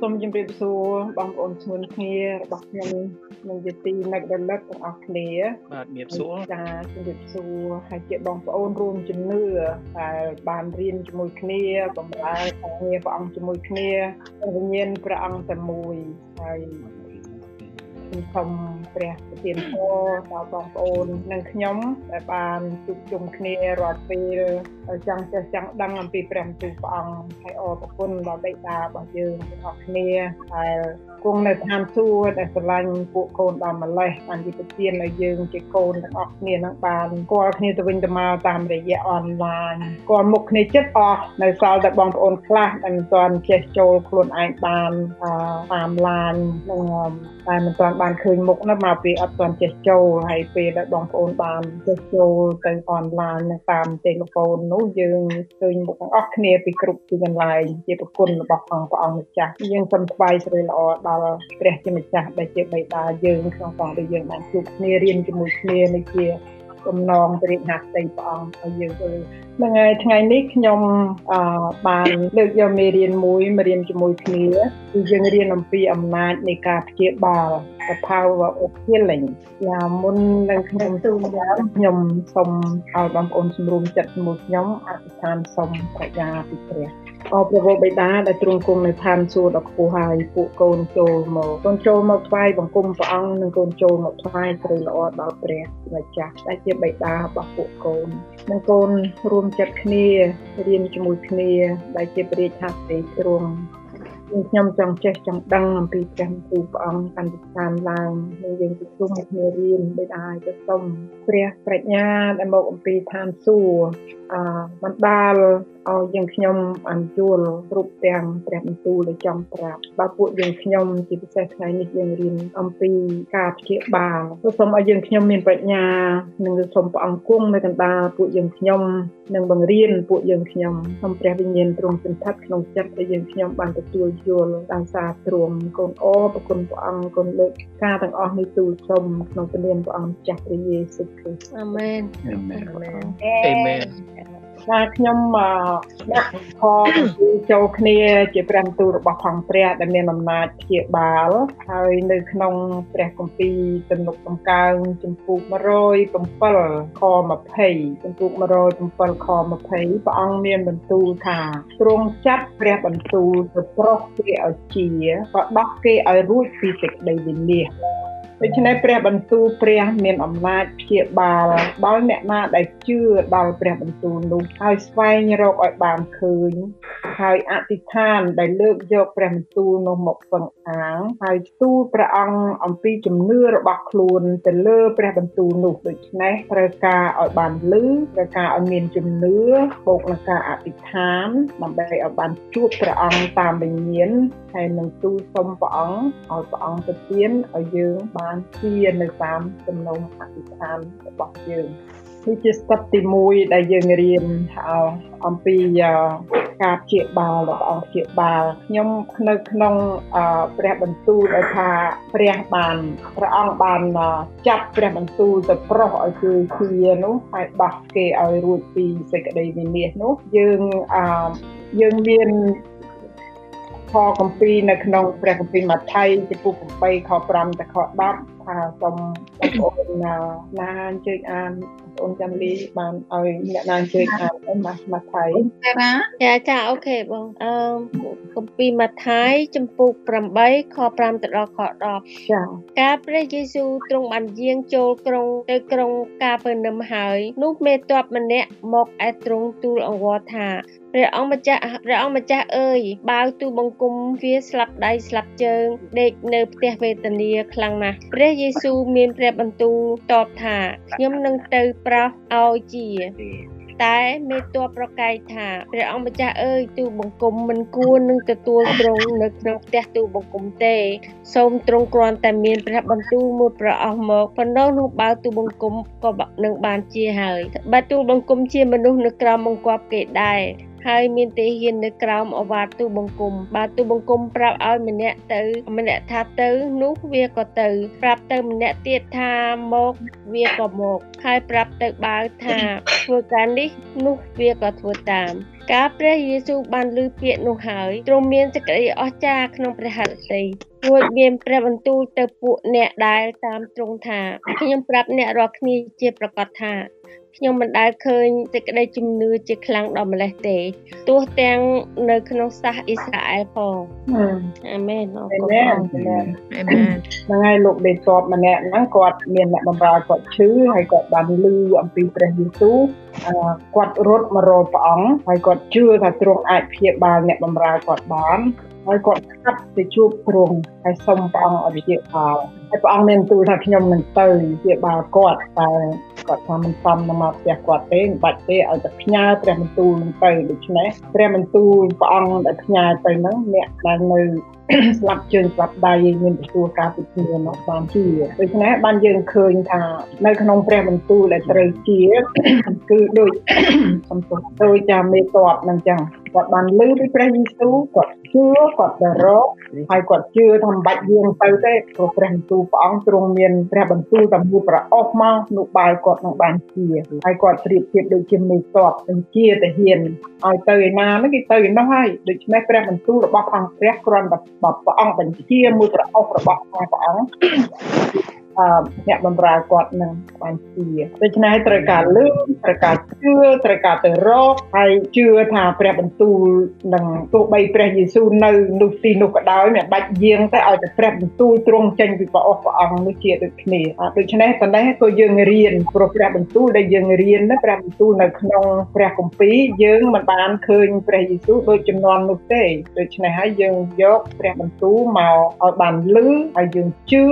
សូមជម្រាបសួរបងប្អូនស្មួនគ្នារបស់ខ្ញុំនិងយទីនឹករលឹកទាំងអស់គ្នាបាទជំរាបសួរចាជំរាបសួរហើយជាបងប្អូនរួមជំនឿដែលបានរៀនជាមួយគ្នាបម្រើការងារព្រះអង្គជាមួយគ្នាវិញ្ញាណព្រះអង្គតែមួយហើយខ្ញុំ សូមព្រះប្រទានពរដល់បងប្អូននិងខ្ញុំដែលបានជួបជុំគ្នារាល់ពេលចង់ចេះចង់ដឹងអំពីព្រះបន្ទូលព្រះអង្គហើយអរគុណដល់បិតារបស់យើងទាំងអស់គ្នាដែលគង់នៅឋានសួគ៌ដែលស្រឡាញ់ពួកកូនដល់ម្លេះបានជាប្រទានឲ្យយើងជាកូនទាំងអស់គ្នានឹងបានស្គាល់គ្នាទៅវិញទៅមកតាមរយៈអនឡាញស្គាល់មុខគ្នាចិត្តអស់នៅសល់តែបងប្អូនខ្លះដែលមិនទាន់ចេះចូលខ្លួនឯងបានតាមឡាញនឹងតែមិនទាន់បានឃើញមុខនោះមកពីអត់ទាន់ចេះចូលហើយពេលដែលបងប្អូនបានចេះចូលទៅអនឡាញតាមទូរស័ព្ទនោះយើងឃើញមុខទាំងអស់គ្នាពីគ្រប់ទីកន្លែងជាប្រគុណរបស់អង្គព្រះអង្គម្ចាស់យើងសូមថ្វាយសេរីល្អដល់ព្រះជាម្ចាស់ដែលជាបិតាយើងក្នុងផងដែលយើងបានជួបគ្នារៀនជាមួយគ្នានេះជា កំណងព្រះហាស្ដីព្រះអង្គឲ្យយើងទៅហ្នឹងហើយថ្ងៃនេះខ្ញុំអឺបានលើកយកមេរៀនមួយមករៀនជាមួយគ្នាគឺយើងរៀនអំពីអំណាចនៃការព្យាបាល the power of healing យ៉ាមុននឹងខ្ញុំទូខ្ញុំសូមឲ្យបងប្អូនសម្រុំចិត្តជាមួយខ្ញុំអធិដ្ឋានសូមប្រាជ្ញាពីព្រះ អរព្រះវរបិតាដែលទ្រង់គង់នៅឋានសួគ៌ដ៏ខ្ពស់ហើយពួកកូនចូលមកកូនចូលមកថ្វាយបង្គំព្រះអង្គនិងកូនចូលមកថ្វាយស្រីល្អដល់ព្រះម្ចាស់ដែលជាបិតារបស់ពួកកូននិងកូនរួមចិត្តគ្នារៀនជាមួយគ្នាដែលជាព្រះថាស្ដីទ្រង់ខ្ញុំចង់ចេះចង់ដឹងអំពីព្រះគូព្រះអង្គកាន់តែតាមឡើងហើយយើងទៅជុំគ្នារៀនដោយអាយទៅសុំព្រះប្រាជ្ញាដែលមកអំពីឋានសួគ៌អបណ្ដាល ឲ្យយើងខ្ញុំអានជួលគ្រប់ទាំងព្រះបន្ទូលដែលចង់ប្រាប់បើពួកយើងខ្ញុំជាពិសេសថ្ងៃនេះយើងរៀនអំពីការព្យាបាលសូមឲ្យយើងខ្ញុំមានប្រាជ្ញានិងសូមព្រះអង្គគង់នៅកណ្ដាលពួកយើងខ្ញុំនិងបង្រៀនពួកយើងខ្ញុំសូមព្រះវិញ្ញាណទ្រង់សន្តិដ្ឋក្នុងចិត្តដែលយើងខ្ញុំបានទទួលយល់ដោយសារទ្រង់កូនអរប្រគុណព្រះអង្គគុណលើកការទាំងអស់នេះទូលសូមក្នុងព្រះនាមព្រះអង្គចាស់ព្រះយេស៊ូវគ្រីស្ទអាមែនអាមែនអាមែន ថាខ្ញុំដាក់ផងចូលគ្នាជាព្រះបន្ទូលរបស់ផងព្រះដែលមានអំណាចព្យាបាលហើយនៅក្នុងព្រះគម្ពីរទំនុកដំកើងចំពោះ107ខ20ចំពោះ107ខ20ព្រះអង្គមានបន្ទូលថាទ្រង់ចាត់ព្រះបន្ទូលទៅប្រុសគេឲ្យជាក៏ដោះគេឲ្យរួចពីសេចក្តីវិនាស ដូច្នេះព្រះបន្ទូលព្រះមានអំណាចព្យាបាលដល់អ្នកណាដែលជឿដល់ព្រះបន្ទូលនោះហើយស្វែងរកឲ្យបានឃើញហើយអធិដ្ឋានដែលលើកយកព្រះបន្ទូលនោះមកពឹងអាងហើយទូលព្រះអង្គអំពីជំនឿរបស់ខ្លួនទៅលើព្រះបន្ទូលនោះដូច្នេះត្រូវការឲ្យបានលឺត្រូវការឲ្យមានជំនឿបូកនឹងការអធិដ្ឋានដើម្បីឲ្យបានជួបព្រះអង្គតាមវិញ្ញាណហើយនឹងទូលសុំព្រះអង្គឲ្យព្រះអង្គប្រទានឲ្យយើងបានជានៅតាមសំណុំអធិដ្ឋានរបស់យើងនេះជាស្ទប់ទី1ដែលយើងរៀនអំពីការព្យាបាលរបស់អង្គព្យាបាលខ្ញុំនៅក្នុងព្រះបន្ទូលដែលថាព្រះបានព្រះអង្គបានចាត់ព្រះបន្ទូលទៅប្រោះឲ្យគឺជានោះហើយដោះគេឲ្យរួចពីសេចក្តីវិនាសនោះយើងយើងមានខ គម្ពីរនៅក្នុងព្រះគម្ពីរម៉ាថាយចំពោះ8ខ5ដល់ខ10ថាសូមបងប្អូនណាអញ្ជើញអានបងចាំលីបានឲ្យអ្នកណាអញ្ជើញអានអីម៉ាស់ម៉ាថាយចាចាអូខេបងអឺគម្ពីរម៉ាថាយចំពោះ8ខ5ទៅដល់ខ10ចាការព្រះយេស៊ូវទ្រង់បានយាងចូលក្រុងទៅក្រុងកាពឺនឹមហើយនោះមេតបម្នាក់មកឯទ្រង់ទូលអង្វរថា ព្រះអង្គម្ចាស់ព្រះអង្គម្ចាស់អើយបាវទូបង្គំវាស្លាប់ដៃស្លាប់ជើងដេកនៅផ្ទះវេទនាខ្លាំងណាស់ព្រះយេស៊ូវមានព្រះបន្ទូលតបថាខ្ញុំនឹងទៅប្រោសឲ្យជាតែមេតបប្រកែកថាព្រះអង្គម្ចាស់អើយទូបង្គំមិនគួរនឹងទទួលទ្រង់នៅក្នុងផ្ទះទូបង្គំទេ សូមទ្រង់គ្រាន់តែមានព្រះបន្ទូលមួយប្រអស់មកប៉ុណ្ណោះនោះបើទូបង្គំក៏នឹងបានជាហើយបើទូបង្គំជាមនុស្សនៅក្រោមបង្គាប់គេដែរ ហហើយមានទេហ៊ាននៅក្រោមអវាទទូបង្គំបើទូបង្គំប្រាប់ឲ្យម្នាក់ទៅម្នាក់ថាទៅនោះវាក៏ទៅ ប្រាប់ទៅម្នាក់ទៀតថាមកវាក៏មក ហើយប្រាប់ទៅបាវថាធ្វើការនេះនោះវាក៏ធ្វើតាមកាលព្រះយេស៊ូវបានឮពាក្យនោះហើយទ្រង់មានសេចក្តីអស្ចារ្យក្នុងព្រះហឫទ័យរួចមានព្រះបន្ទូលទៅពួកអ្នកដែលតាមទ្រង់ថាខ្ញុំប្រាប់អ្នករាល់គ្នាជាប្រកាសថា ខ្ញុំមិនដែលឃើញសេចក្តីជំនឿជាខ្លាំងដល់ម្លេះទេទោះទាំងនៅក្នុងសាសអ៊ីស្រាអែលផងអាមែនអរគុណអាមែនហ្នឹងហើយលោកដេតបម្នាក់ហ្នឹងគាត់មានអ្នកបម្រើគាត់ឈឺហើយគាត់បានឮអំពីព្រះយេស៊ូវគាត់រត់មករកព្រះអង្គហើយគាត់ជឿថាទ្រង់អាចព្យាបាលអ្នកបម្រើគាត់បាន ហើយគាត់ស្កាត់ទៅជួបទ្រង់ហើយសុំព្រះអង្គឲ្យជាបាលហើយព្រះអង្គមានទូលថាខ្ញុំនឹងទៅជាបាលគាត់តែគាត់ថាមិនសមនឹងមកផ្ទះគាត់ទេមិនបាច់ទេឲ្យតែផ្ញើព្រះបន្ទូលនឹងទៅដូច្នេះព្រះបន្ទូលព្រះអង្គដែលផ្ញើទៅហ្នឹងអ្នកដែលនៅស្លាប់ជើងស្លាប់ដៃមានទទួលការពិភាក្សានោះបានជាដូច្នេះបានយើងឃើញថានៅក្នុងព្រះបន្ទូលដែលត្រូវជាគឺដូចសំទោសដូចចាមេតបនឹងចឹង គាត់បានលើពីព្រះយេស៊ូវគាត់ជឿគាត់ទៅរកហើយគាត់ជឿថាមិនបាច់យើងទៅទេព្រោះព្រះបន្ទូលព្រះអង្គទ្រង់មានព្រះបន្ទូលតែមួយប្រអស់មកនោះបាយគាត់នឹងបានជាហើយគាត់ប្រៀបធៀបដូចជាមេតបនឹងជាតាហ៊ានឲ្យទៅឯណាហ្នឹងគេទៅឯនោះហើយដូច្នេះព្រះបន្ទូលរបស់អង្គព្រះគ្រាន់តែព្រះអង្គបញ្ជាមួយប្រអស់របស់ព្រះអង្គ អឺអ្នកបម្រើគាត់នឹងបានជាដូច្នេះត្រូវការលឺត្រូវការជឿត្រូវការទៅរកហើយជឿថាព្រះបន្ទូលនឹងទោះបីព្រះយេស៊ូវនៅនោះទីនោះក៏ដោយមិនបាច់យាងទៅឲ្យតែព្រះបន្ទូលទ្រង់ចេញពីព្រះអស់ព្រះអង្គនោះជាដូចគ្នាដូច្នេះប៉ុណ្ណេះក៏យើងរៀនព្រោះព្រះបន្ទូលដែលយើងរៀនណាព្រះបន្ទូលនៅក្នុងព្រះគម្ពីរយើងមិនបានឃើញព្រះយេស៊ូវដូចចំនួននោះទេដូច្នេះហើយយើងយកព្រះបន្ទូលមកឲ្យបានលឺហើយយើងជឿ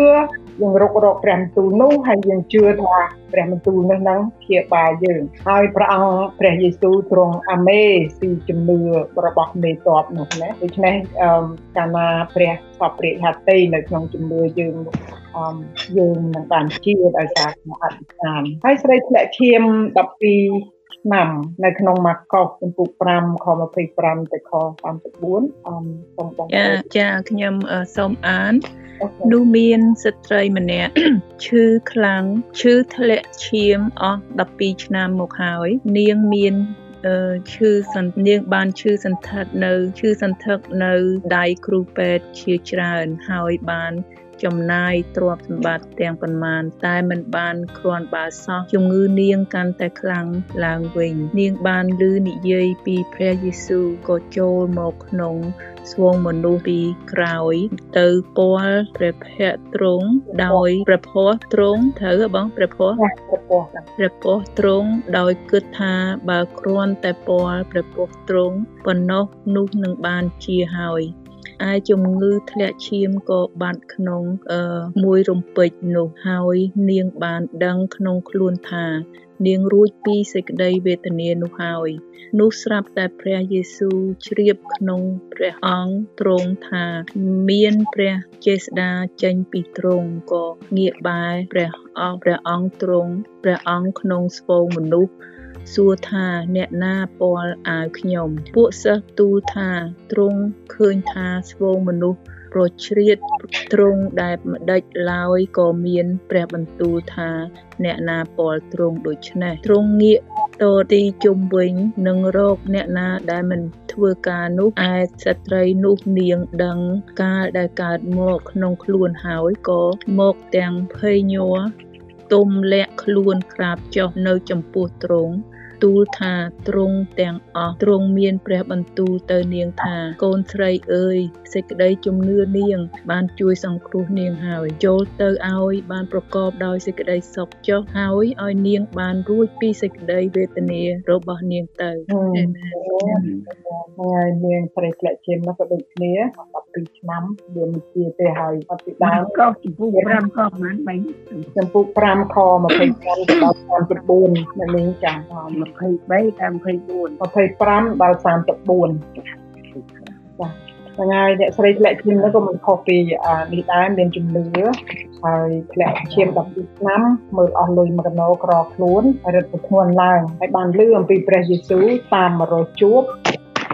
យើងរករកព្រះបន្ទូលនោះហើយយើងជឿថាព្រះបន្ទូលនោះនឹងព្យាបាលយើងហើយព្រះអង្គព្រះយេស៊ូវទ្រង់អាមេពីជំនឿរបស់មេតបនោះណាដូច្នេះកាលណាព្រះសពព្រះហត្ថីនៅក្នុងជំនឿយើងអមយើងនឹងបានជឿដោយសារអធិដ្ឋានហើយស្រីធ្លាក់ឈាម12ឆ្នាំនៅក្នុងម៉ាកុសចំពុក5ខ25ទៅខ34អមសូមបងចាចាខ្ញុំសូមអាន នោះមានស្ត្រីម្នាក់ឈឺខ្លាំងឈឺធ្លាក់ឈាមអស់12ឆ្នាំមកហើយ នាងមានឈឺសន្នាងបានឈឺសន្ធឹកនៅឈឺសន្ធឹកនៅដៃគ្រូពេទ្យជាច្រើនហើយបាន ចំណាយទ្រព្យសម្បត្តិទាំងប៉ុន្មាន តែមិនបានគ្រាន់បើសោះជំងឺនាងកាន់តែខ្លាំងឡើងវិញ នាងបានឮនិយាយពីព្រះយេស៊ូវក៏ចូលមកក្នុងស្វងមនុស្សពីក្រោយ ទៅពាល់ព្រះភ័ក្ត្រទ្រង់ដោយព្រះភ័ក្ត្រទ្រង់ត្រូវបងព្រះភ័ក្ត្រព្រះភ័ក្ត្រទ្រង់ដោយគិតថាបើគ្រាន់តែពាល់ព្រះភ័ក្ត្រទ្រង់ប៉ុណ្ណោះនោះនឹងបានជាហើយ ឯជំងឺធ្លាក់ឈាមក៏បាត់ក្នុងមួយរំពេចនោះហើយនាងបានដឹងក្នុងខ្លួនថានាងរួចពីសេចក្តីវេទនានោះហើយនោះស្រាប់តែព្រះយេស៊ូវជ្រាបក្នុងព្រះអង្គទ្រង់ថាមានព្រះចេស្តាចេញពីទ្រង់ក៏ងាកបែរព្រះអង្គព្រះអង្គទ្រង់ព្រះអង្គក្នុងស្វងមនុស្ស សួរថាអ្នកណាពាល់អាវខ្ញុំ ពួកសិស្សទូលថាទ្រង់ឃើញថាស្វងមនុស្សប្រជ្រៀតទ្រង់ដែលម្ដេចឡើយក៏មានព្រះបន្ទូលថា អ្នកណាពាល់ទ្រង់ដូច្នេះទ្រង់ងាកតទីជុំវិញនឹងរកអ្នកណាដែលមិនធ្វើការនោះឯស្ត្រីនោះនាងដឹងកាលដែលកើតមកក្នុងខ្លួនហើយក៏មកទាំងភ័យញ័រទុំលាក់ខ្លួនក្រាបចុះនៅចំពោះទ្រង់ ទូលថាទ្រង់ទាំងអស់ទ្រង់មានព្រះបន្ទូលទៅនាងថាកូនស្រីអើយសេចក្តីជំនឿនាង បានជួយសង្គ្រោះនាងហើយចូលទៅឲ្យបានប្រកបដោយសេចក្តីសុខចុះហើយឲ្យនាងបានរួចពីសេចក្តីវេទនារបស់នាងទៅអាមែនហើយនាងស្រីធ្លាក់ឈាមនោះក៏ដូចគ្នា12ឆ្នាំវាមិនជាទេហើយអត់ពីដើមកោចំពោះ5ខប្រហែល3ចំពោះ5ខ25ដល់34នៅនេះចាំ23ដល់24 25ដល់34ចាថ្ងៃអ្នកស្រីធ្លាក់ឈាមនោះក៏មិនខុសពីនេះដែរមានជំនឿហើយធ្លាក់ឈាម12ឆ្នាំមើលអស់លុយមួយកណោក្រខ្លួនហើយរត់ទៅធ្ងន់ឡើងហើយបានលឺអំពីព្រះយេស៊ូវតាមមករកជួប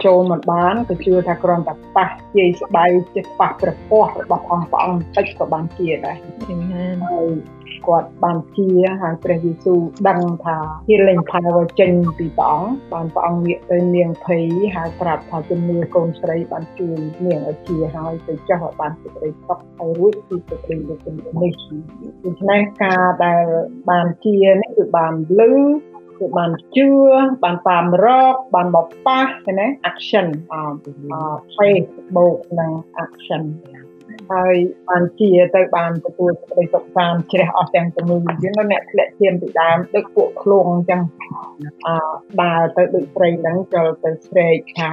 ចូលមិនបានក៏ជឿថាគ្រាន់តែប៉ះជាយស្បៃជាប៉ះព្រះពស្ត្ររបស់អង្គព្រះអង្គតិចក៏បានជាដែរអាមែនហើយ គាត់បានជាហើយព្រះយេស៊ូវដឹងថា healing power ចេញពីព្រះអង្គបានព្រះអង្គងាកទៅនាងភ័យហើយប្រាប់ថាជំនឿកូនស្រីបានជួយនាងឲ្យជាហើយទៅចោះឲ្យបានសេចក្តីសុខហើយរួចពីសេចក្តីលោកនេះដូច្នេះការដែលបានជានេះគឺបានលឺគឺបានជឿបានតាមរកបានបប៉ះឃើញទេ action អឺ faith បូកនឹង action ហើយបានជាទៅបានទទួលសេចក្តីសុខសាន្តជ្រះអស់ទាំងជំងឺយើងអ្នកធ្លាក់ឈាមពីដើមដូចពួកឃ្លងអញ្ចឹងអឺដើរទៅដូចស្រីហ្នឹងចូលទៅស្រែកថា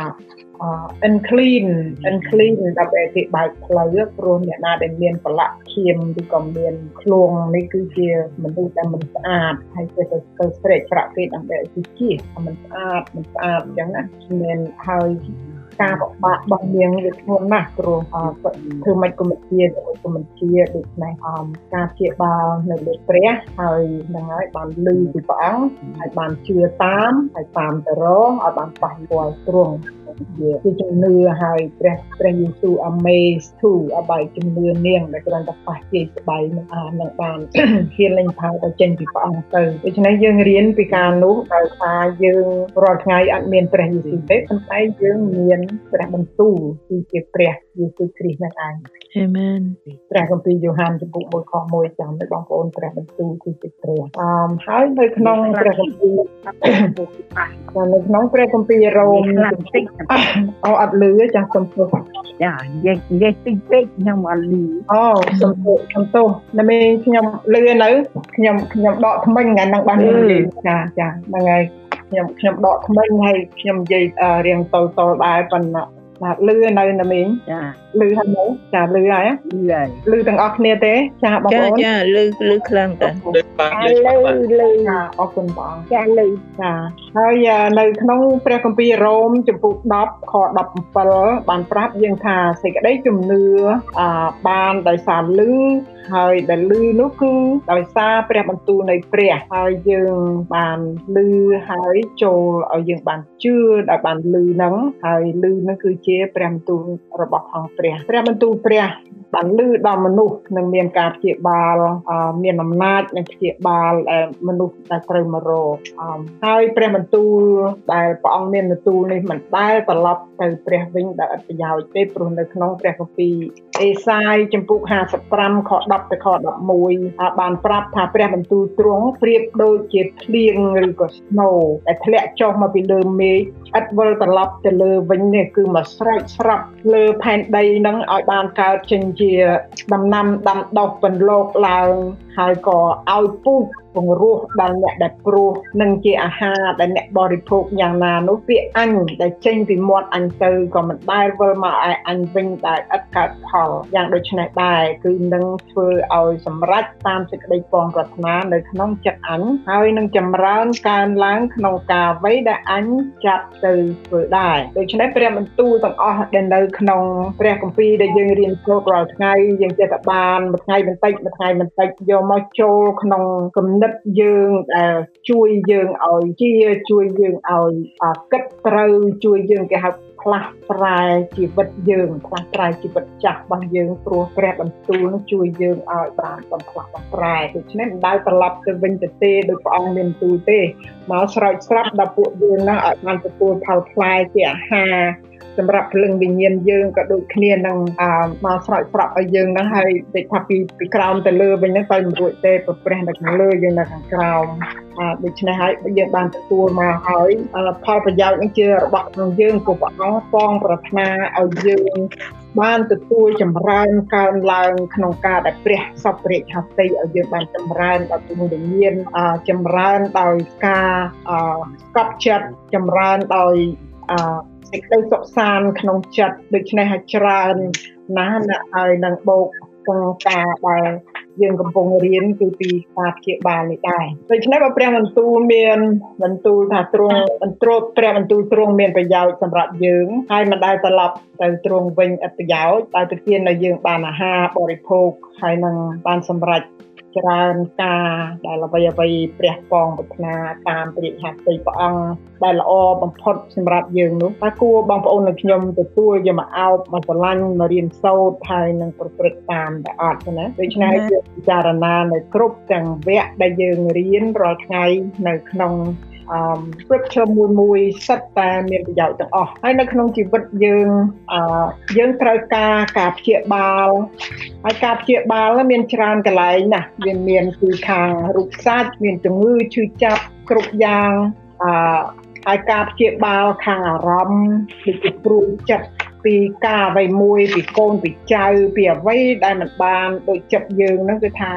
អឺ unclean unclean ដើម្បីគេបើកផ្លូវព្រោះអ្នកណាដែលមានប្រឡាក់ឈាមឬក៏មានឃ្លងនេះគឺជាមនុស្សដែលមិនស្អាតហើយគេទៅទៅស្រែកប្រាក់គេដើម្បីឲ្យគេជាមិនស្អាតមិនស្អាតអញ្ចឹងណាមានហើយ ការពិបាករបស់នាងវាធ្ងន់ណាស់ព្រោះអឺធ្វើមិនគុំជាគុំជាដូច្នេះអមការព្យាបាលនៅលើព្រះហើយនឹងហើយបានលឺពីព្រះអង្គហើយបានជឿតាមហើយតាមទៅរកឲ្យបានប៉ះពាល់ទ្រង់ ជាជាជំនឿហើយព្រះព្រះយេស៊ូវ amaze to អបាយជំនឿនាងដែលគ្រាន់តែប៉ះជាស្បៃនឹងអានឹងបាន healing power ទៅចេញពីព្រះអង្គទៅដូច្នេះយើងរៀនពីការនោះដោយថាយើងរាល់ថ្ងៃអត់មានព្រះយេស៊ូវទេប៉ុន្តែយើងមានព្រះបន្ទូលគឺជាព្រះយេស៊ូវគ្រីស្ទនឹងឯងអាមែនព្រះគម្ពីរយ៉ូហានចំពុក1ខ1ចាំឲ្យបងប្អូនព្រះបន្ទូលគឺជាព្រះអមហើយនៅក្នុងព្រះគម្ពីរនៅក្នុងព្រះគម្ពីររ៉ូមខ្លាំងតិចអូអត់លឺទេចាស់សំទោសចានិយាយនិយាយតិចពេកខ្ញុំអត់លឺអូសំទោសសំទោសណាមីខ្ញុំលឺនៅខ្ញុំខ្ញុំដកថ្មិញថ្ងៃហ្នឹងបានលឺចាចាហ្នឹងហើយខ្ញុំខ្ញុំដកថ្មិញហើយខ្ញុំនិយាយអឺរៀងតលតលដែរប៉ុន្តែ បាទលឺនៅណាមីចាលឺហើយមកចាលឺហើយលឺហើយលឺទាំងអស់គ្នាទេចាបងចាប្អូនចាលឺលឺខ្លាំងតាលើកបានលើកបានលឺចាអរគុណព្រះអង្គចាលឺចាហើយនៅក្នុងព្រះគម្ពីររ៉ូមចំពុក10ខ17បានប្រាប់យើងថាសេចក្តីជំនឿអាបានដោយសារលឺ ហើយដែលលឺនោះគឺដោយសារព្រះបន្ទូលនៃព្រះហើយយើងបានលឺហើយចូលឲ្យយើងបានជឿដែលបានលឺហ្នឹងហើយលឺហ្នឹងគឺជាព្រះបន្ទូលរបស់អង្គព្រះព្រះបន្ទូលព្រះ បានលឺដល់មនុស្សនឹងមានការព្យាបាលអឺមានអំណាចនឹងព្យាបាលដែលមនុស្សដែលត្រូវមករកអមហើយព្រះបន្ទូលដែលព្រះអង្គមានបន្ទូលនេះមិនដែលត្រឡប់ទៅព្រះវិញដែលអត់ប្រយោជន៍ទេព្រោះនៅក្នុងព្រះគម្ពីរអេសាយចំពុក55ខ10ទៅខ11អាបានប្រាប់ថាព្រះបន្ទូលទ្រង់ប្រៀបដូចជាភ្លៀងឬក៏ snow ដែលធ្លាក់ចុះមកពីលើមេឃឥតវិលត្រឡប់ទៅលើវិញនេះគឺមកស្រែកស្រាប់លើផែនដីហ្នឹងឲ្យបានកើតចេញជាដំណាំដាំដុះពន្លកឡើង ហើយក៏ឲ្យពូជពង្រោះដល់អ្នកដែលព្រោះនឹងជាអាហារដែលអ្នកបរិភោគយ៉ាងណានោះពាក្យអញដែលចេញពីមាត់អញទៅក៏មិនដែលវិលមកឯអញវិញដែលឥតកើតផលយ៉ាងដូចនេះដែរគឺនឹងធ្វើឲ្យសម្រេចតាមសេចក្តីពងប្រាថ្នានៅក្នុងចិត្តអញហើយនឹងចម្រើនកើនឡើងក្នុងការអ្វីដែលអញចាត់ទៅធ្វើដែរដូច្នេះព្រះបន្ទូលទាំងអស់ដែលនៅក្នុងព្រះគម្ពីរដែលយើងរៀនសូត្ររាល់ថ្ងៃយើងចេះតែបានមួយថ្ងៃបន្តិចមួយថ្ងៃបន្តិចយកមកចូលក្នុងគំនិតយើងដែលជួយយើងឲ្យជាជួយយើងឲ្យអាគិតត្រូវជួយយើងគេហៅផ្លាស់ប្រែជីវិតយើងផ្លាស់ប្រែជីវិតចាស់របស់យើងព្រោះព្រះបន្ទូលនឹងជួយយើងឲ្យបានបំផ្លាស់បំប្រែដូច្នេះមិនដែលត្រឡប់ទៅវិញទៅទេដោយព្រះអង្គមានទូលទេមកស្រោចស្រពដល់ពួកយើងហ្នឹងឲ្យបានទទួលផលផ្លែជាអាហារ សម្រាប់ព្រលឹងវិញ្ញាណយើងក៏ដូចគ្នានឹងអឺមកស្រោចស្រពឲ្យយើងហ្នឹងហើយតិចថាពីពីក្រោមទៅលើវិញហ្នឹងទៅមិនរួចទេព្រោះព្រះនៅខាងលើយើងនៅខាងក្រោមអឺដូច្នេះហើយយើងបានទទួលមកហើយអឺផលប្រយោជន៍នេះជារបស់ក្នុងយើងព្រោះព្រះអង្គពងប្រាថ្នាឲ្យយើងបានទទួលចម្រើនកើនឡើងក្នុងការដែលព្រះសពព្រះហស្តិឲ្យយើងបានចម្រើនដល់ជំនឿមានអឺចម្រើនដោយការអឺស្កប់ចិត្តចម្រើនដោយអឺ សេចក្តីសុខសាន្តក្នុងចិត្តដូច្នេះហើយច្រើនណាស់ណាស់ហើយនឹងបូកក្នុងការដែលយើងកំពុងរៀនគឺពីការព្យាបាលនេះដែរដូច្នេះបើព្រះបន្ទូលមានបន្ទូលថាទ្រង់បន្ទ្រពព្រះបន្ទូលទ្រង់មានប្រយោជន៍សម្រាប់យើងហើយមិនដែលត្រឡប់ទៅទ្រង់វិញឥតប្រយោជន៍តែប្រទានឲ្យយើងបានអាហារបរិភោគហើយនឹងបានសម្រេច ច្រើនការដែលអ្វីអ្វីព្រះពងប្រាថ្នាតាមព្រះហត្ថីព្រះអង្គដែលល្អបំផុតសម្រាប់យើងនោះតែគួរបងប្អូននិងខ្ញុំទទួលយកមកអោបមកស្រឡាញ់មករៀនសូត្រហើយនឹងប្រព្រឹត្តតាមតែអត់ណាដូច្នេះយើងពិចារណានៅគ្រប់ទាំងវគ្គដែលយើងរៀនរាល់ថ្ងៃនៅក្នុង អឺ scripture មួយមួយសិតតែមានប្រយោជន៍ទាំងអស់ហើយនៅក្នុងជីវិតយើងអឺយើងត្រូវការការព្យាបាលហើយការព្យាបាលមានច្រើនកន្លែងណាស់វាមានពីខាងរូបសាច់មានជំងឺឈឺចាប់គ្រប់យ៉ាងអឺហើយការព្យាបាលខាងអារម្មណ៍ដូចជាព្រួយចិត្តពីការអ្វីមួយពីកូនពីចៅពីអ្វីដែលមិនបានដូចចិត្តយើងហ្នឹងគឺថា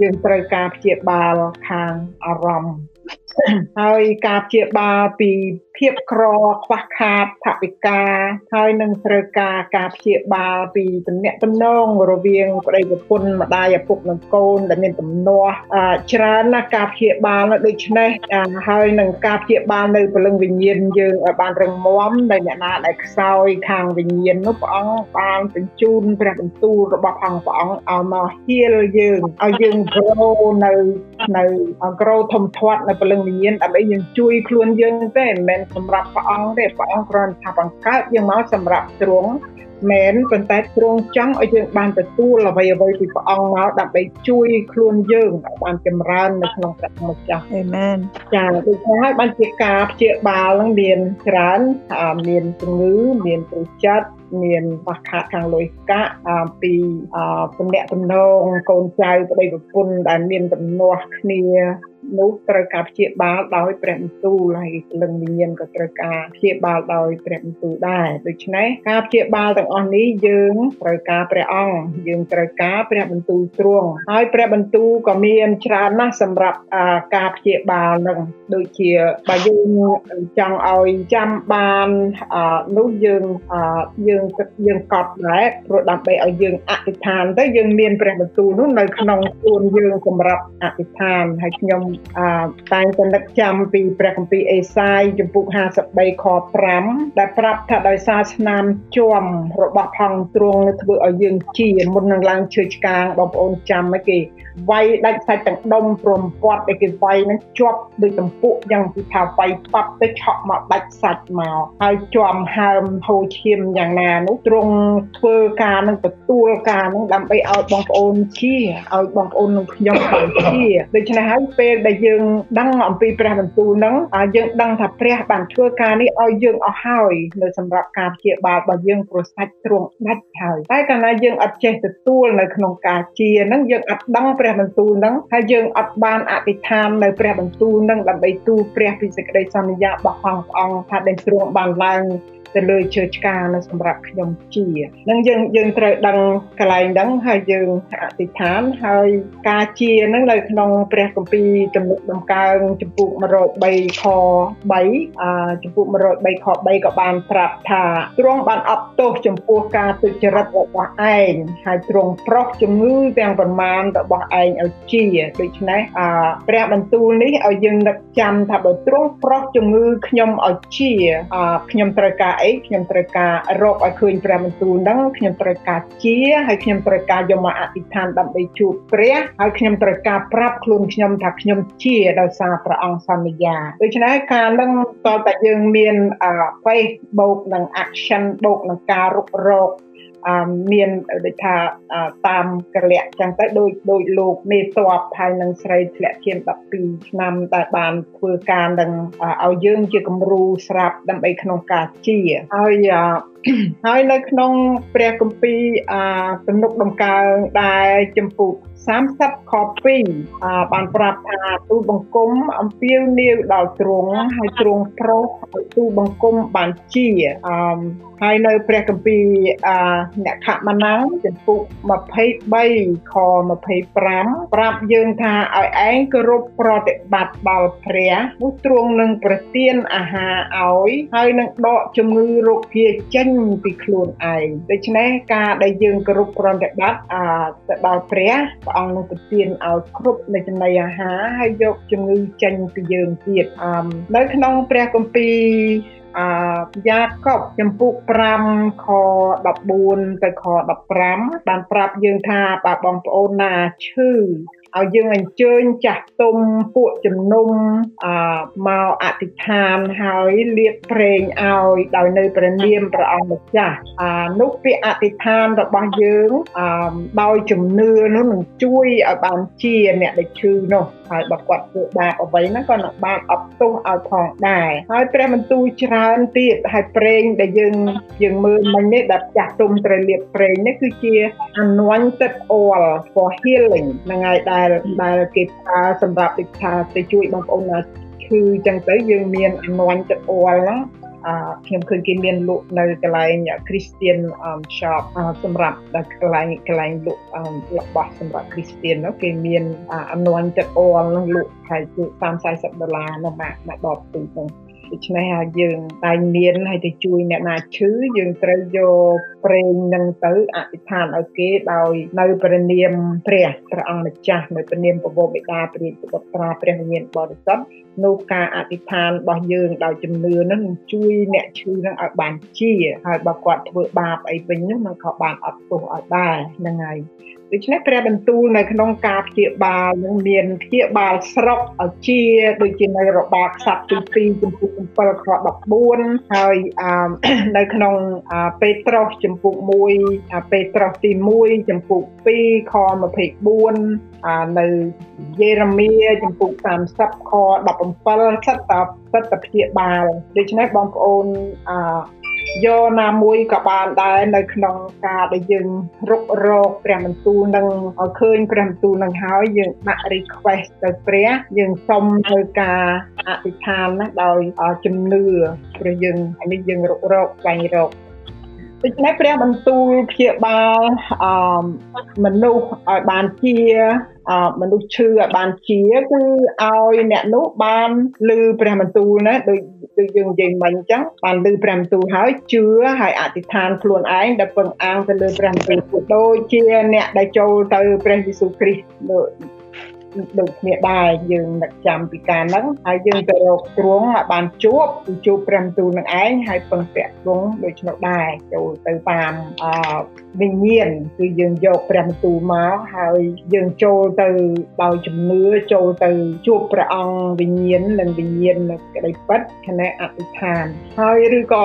យើងត្រូវការព្យាបាលខាងអារម្មណ៍ ហើយការព្យាបាលពីភាពក្រខ្វះខាតថវិកាហើយនឹងត្រូវការការព្យាបាលពីទំនាក់ទំនងរវាងប្តីប្រពន្ធម្ដាយឪពុកនិងកូនដែលមានទំនាស់ច្រើនណាស់ការព្យាបាលដូច្នេះហើយនឹងការព្យាបាលនៅព្រលឹងវិញ្ញាណយើងឲ្យបានរឹងមាំដែលអ្នកណាដែលខ្សោយខាងវិញ្ញាណនោះព្រះអង្គបានបញ្ជូនព្រះបន្ទូលរបស់អង្គព្រះអង្គឲ្យមកហៀលយើងឲ្យយើងក្រោនៅ នៅក្រោធំធាត់នៅព្រលឹងវិញ្ញាណដើម្បីយើងជួយខ្លួនយើងទេមិនមែនសម្រាប់ព្រះអង្គទេព្រះអង្គគ្រាន់ថាបង្កើតយើងមកសម្រាប់ទ្រង់មែនប៉ុន្តែទ្រង់ចង់ឲ្យយើងបានទទួលអ្វីអ្វីពីព្រះអង្គមកដើម្បីជួយខ្លួនយើងឲ្យបានចម្រើននៅក្នុងព្រះម្ចាស់អេមែនចាដូច្នេះហើយបានជាការព្យាបាលនឹងមានច្រើនមានជំងឺមានព្រួយចិត្ត មានខ្វះខាតខាងលុយកាក់ពីទំនាក់ទំនងកូនចៅប្តីប្រពន្ធដែលមានទំនាស់គ្នា នោះត្រូវការព្យាបាលដោយព្រះបន្ទូលហើយលឹងវិញ្ញាណក៏ត្រូវការព្យាបាលដោយព្រះបន្ទូលដែរដូច្នេះការព្យាបាលទាំងអស់នេះយើងត្រូវការព្រះអង្គយើងត្រូវការព្រះបន្ទូលទ្រង់ហើយព្រះបន្ទូលក៏មានច្រើនណាស់សម្រាប់ការព្យាបាលនឹងដូចជាបើយើងចង់ឲ្យចាំបាននោះយើងយើងយើងកត់ដែរព្រោះដើម្បីឲ្យយើងអធិដ្ឋានទៅយើងមានព្រះបន្ទូលនោះនៅក្នុងខ្លួនយើងសម្រាប់អធិដ្ឋានហើយខ្ញុំតែងតែនឹកចាំពីព្រះគម្ពីរអេសាយចំពុក53ខ5ដែលប្រាប់ថាដោយសារឆ្នាំជាំរបស់ផងទ្រង់ធ្វើឲ្យយើងជាមុននឹងឡើងឈើឆ្កាងបងប្អូនចាំឲ្យគេ វាយដាច់សាច់ទាំងដុំព្រមពាត់ដែលគេវាយនឹងជាប់ដូចទំពក់យ៉ាងពីថាវាយប៉ាប់ទៅឆក់មកដាច់សាច់មកហើយជាប់ហើមហូរឈាមយ៉ាងណានោះទ្រង់ធ្វើការនឹងទទួលការនឹងដើម្បីឲ្យបងប្អូនជាឲ្យបងប្អូននឹងខ្ញុំបានជាដូច្នេះហើយពេលដែលយើងដឹងអំពីព្រះបន្ទូលហ្នឹងយើងដឹងថាព្រះបានធ្វើការនេះឲ្យយើងអស់ហើយនៅសម្រាប់ការព្យាបាលរបស់យើងប្រសាច់ទ្រង់ដាច់ហើយតែកាលណាយើងអត់ចេះទទួលនៅក្នុងការជាហ្នឹងយើងអត់ដឹងព្រះបន្ទូលហ្នឹងហើយយើងអត់បានអធិដ្ឋាននៅព្រះបន្ទូលហ្នឹងដើម្បីទូលព្រះពីសេចក្តីសន្យារបស់ព្រះអង្គថាដែលទ្រង់បានឡើង ទៅលើជើឆ្កានៅសម្រាប់ខ្ញុំជានឹងយើងយើងត្រូវដឹងកន្លែងហ្នឹងហើយយើងអធិដ្ឋានហើយការជាហ្នឹងនៅក្នុងព្រះគម្ពីរទំនុកដំកើងចំពុក103ខ3អចំពុក103ខ3ក៏បានប្រាប់ថាទ្រង់បានអត់ទោសចំពោះការទុច្ចរិតរបស់ឯងហើយទ្រង់ប្រោះជំងឺទាំងប្រមាណរបស់ឯងឲ្យជាដូច្នេះអព្រះបន្ទូលនេះឲ្យយើងនឹកចាំថាបើទ្រង់ប្រោះជំងឺខ្ញុំឲ្យជាខ្ញុំត្រូវការអីខ្ញុំត្រូវការរកឲ្យឃើញព្រះបន្ទូលហ្នឹងខ្ញុំត្រូវការជាហើយខ្ញុំត្រូវការយកមកអធិដ្ឋានដើម្បីជួបព្រះហើយខ្ញុំត្រូវការប្រាប់ខ្លួនខ្ញុំថាខ្ញុំជាដោយសារព្រះអង្គសន្យាដូច្នេះការនឹងតើតែយើងមាន faith បូកនឹង action បូកនឹងការរុករក មានដូចថាតាមកលៈចឹងទៅដូចដូចលោកមេតបហើយនឹងស្រីធ្លាក់ជា12ឆ្នាំដែលបានធ្វើការនឹងឲ្យយើងជាគំរូស្រាប់ដើម្បីក្នុងការជាហើយហើយនៅក្នុងព្រះគម្ពីរទំនុកដំកើងដែលចំពុក 30ខ2បានប្រាប់ថាទូបង្គំអំពាវនាវដល់ទ្រង់ហើយទ្រង់ប្រោសឲ្យទូបង្គំបានជាអឺហើយនៅព្រះគម្ពីរអ្នកខមណាំងចំពុក23ខ25ប្រាប់យើងថាឲ្យឯងគោរពប្រតិបត្តិដល់ព្រះនោះទ្រង់នឹងប្រទានអាហារឲ្យហើយនឹងដកជំងឺរោគភាចេញពីខ្លួនឯងដូច្នេះការដែលយើងគោរពប្រតិបត្តិទៅដល់ព្រះព្រះអង្គនឹងប្រទានឲ្យគ្រប់នៃចំណីអាហារហើយយកជំងឺចេញពីយើងទៀតនៅក្នុងព្រះគម្ពីរអាយ៉ាកុបចំពុក5ខ14ទៅខ15បានប្រាប់យើងថាបើបងប្អូនណាឈឺ ឲ្យយើងអញ្ជើញចាស់ទុំពួកជំនុំអមកអធិដ្ឋានហើយលៀបប្រេងឲ្យដោយនៅព្រះនាមព្រះអង្គម្ចាស់អានោះពាក្យអធិដ្ឋានរបស់យើងអដោយជំនឿនោះនឹងជួយឲ្យបានជាអ្នកដែលឈឺនោះ ហើយបើគាត់ធ្វើបាបអ្វីហ្នឹងក៏នឹងបានអត់ទោសឲ្យផងដែរហើយព្រះបន្ទូលច្រើនទៀតហើយប្រេងដែលយើងយើងមើលមិញនេះដែលចាស់ទុំត្រូវលាបប្រេងនេះគឺជា anointed oil for healing ហ្នឹងហើយដែលដែលគេប្រើសម្រាប់ដូចថាទៅជួយបងប្អូនណាឈឺចឹងទៅយើងមាន anointed oil ហ្នឹងអឺ ខ្ញុំឃើញគេមានលក់នៅកន្លែង Christian shop សម្រាប់កន្លែងកន្លែងលក់របស់សម្រាប់ Christian នោះគេមានអំនួនចិត្ត oil នោះលក់ហើយគឺ30 40ដុល្លារនៅមួយមួយដបទូហ្នឹង ដូច្នេះហើយយើងតែមានហើយទៅជួយអ្នកណាឈឺយើងត្រូវយកប្រេងនឹងទៅអធិដ្ឋានឲ្យគេដោយនៅព្រះនាមព្រះព្រះអង្គម្ចាស់នៅព្រះនាមពពបិតាព្រះពុទ្ធត្រាព្រះវិញ្ញាណបរិសុទ្ធនោះការអធិដ្ឋានរបស់យើងដោយជំនឿនឹងជួយអ្នកឈឺនឹងឲ្យបានជាហើយបើគាត់ធ្វើបាបអីវិញនោះនឹងក៏បានអត់ទោសឲ្យដែរហ្នឹងហើយ ដូច្នេះព្រះបន្ទូលនៅក្នុងការព្យាបាលនឹងមានព្យាបាលស្រុកឲ្យជាដូចជានៅរបបខ្សត្រទី2ចំពុក7ខ14ហើយនៅក្នុងពេត្រុសចំពុក1ពេត្រុសទី1ចំពុក2ខ24នៅយេរេមៀចំពុក30ខ17សិតតសិតតព្យាបាលដូច្នេះបងប្អូនអ យកណាមួយក៏បានដែរនៅក្នុងការដែលយើងរុករកព្រះបន្ទូលនឹងឲ្យឃើញព្រះបន្ទូលនឹងហើយយើងដាក់ request ទៅព្រះយើងសុំនៅការអធិដ្ឋានណាដោយជំនឿព្រោះយើងនេះយើងរុករកស្វែងរកដូច្នេះព្រះបន្ទូលព្យាបាលអមនុស្សឲ្យបានជា មនុស្សឈឺឲ្យបានជាគឺឲ្យអ្នកនោះបានឮព្រះបន្ទូលណាដូចដូចយើងនិយាយមិញអញ្ចឹងបានឮព្រះបន្ទូលហើយជឿហើយអធិដ្ឋានខ្លួនឯងដែលពឹងអាងទៅលើព្រះបន្ទូលដូចជាអ្នកដែលចូលទៅព្រះយេស៊ូវគ្រីស្ទ ដូចគ្នាដែរយើងនឹកចាំពីការហ្នឹងហើយយើងទៅរកទ្រង់ឲ្យបានជួបគឺជួបព្រះទូលនឹងឯងហើយពឹងពាក់ទ្រង់ដូចនោះដែរចូលទៅតាមអវិញ្ញាណគឺយើងយកព្រះបន្ទូលមកហើយយើងចូលទៅដោយជំនឿចូលទៅជួបព្រះអង្គវិញ្ញាណនិងវិញ្ញាណនៅក្តីពិតគណៈអធិដ្ឋានហើយឬក៏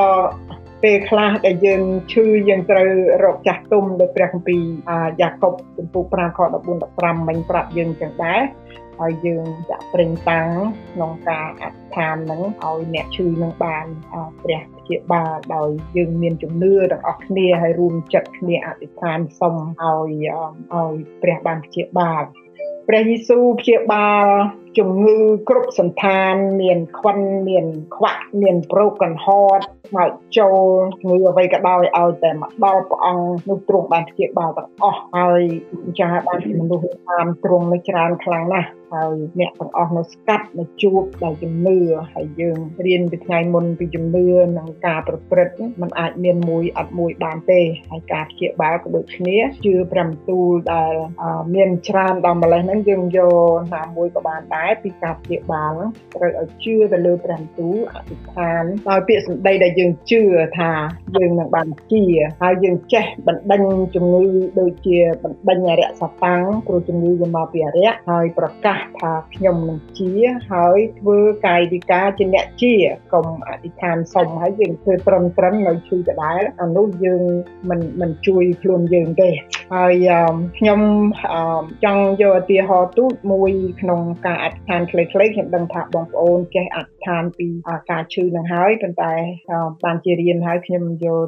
ពេលខ្លះដែលយើងឈឺយើងត្រូវរកចាស់ទុំដោយព្រះគម្ពីរយ៉ាកុបចំពោះ5ខ14 15មិញប្រាប់យើងចឹងដែរហើយយើងចាក់ប្រេងតាំងក្នុងការអធិដ្ឋាននឹងឲ្យអ្នកឈឺនឹងបានព្រះព្យាបាលដោយយើងមានជំនឿទាំងអស់គ្នាហើយរួមចិត្តគ្នាអធិដ្ឋានសុំឲ្យឲ្យព្រះបានព្យាបាលព្រះយេស៊ូវព្យាបាលជំងឺគ្រប់សន្តានមានខ្វិនមានខ្វាក់មាន broken heart មកចូលជំងឺអ្វីក៏ដោយឲ្យតែមកដល់ព្រះអង្គនោះទ្រង់បានព្យាបាលទាំងអស់ហើយអញ្ចឹងបានមនុស្សតាមទ្រង់នៅច្រើនខ្លាំងណាស់ហើយអ្នកទាំងអស់នៅស្កាត់នៅជួបដោយជំនឿហើយយើងរៀនពីថ្ងៃមុនពីជំនឿនិងការប្រព្រឹត្តมันអាចមានមួយអត់មួយបានទេហើយការព្យាបាលក៏ដូចគ្នាជឿព្រះបន្ទូលដែលមានច្រើនដល់ម្លេះហ្នឹងយើងយកណាមួយក៏បានដែរពីការព្យាបាលត្រូវឲ្យជឿទៅលើព្រះបន្ទូលអធិដ្ឋានដោយពាក្យសម្ដីដែលយើងជឿថាយើងនឹងបានជាហើយយើងចេះបណ្ដេញជំងឺដូចជាបណ្ដេញអរិយសតាំងព្រោះជំងឺវាមកពីអរិយហើយប្រកាសថាខ្ញុំនឹងជាហើយធ្វើកាយវិការជាអ្នកជាកុំអធិដ្ឋានសុំហើយយើងធ្វើត្រឹមត្រឹមនៅឈឺដដែលអានោះយើងមិនមិនជួយខ្លួនយើងទេហើយខ្ញុំចង់យកឧទាហរណ៍ទូចមួយក្នុងការអធិដ្ឋានខ្លីៗខ្ញុំដឹងថាបងប្អូនចេះអធិដ្ឋានពីការឈឺនឹងហើយប៉ុន្តែបានជារៀនហើយខ្ញុំយក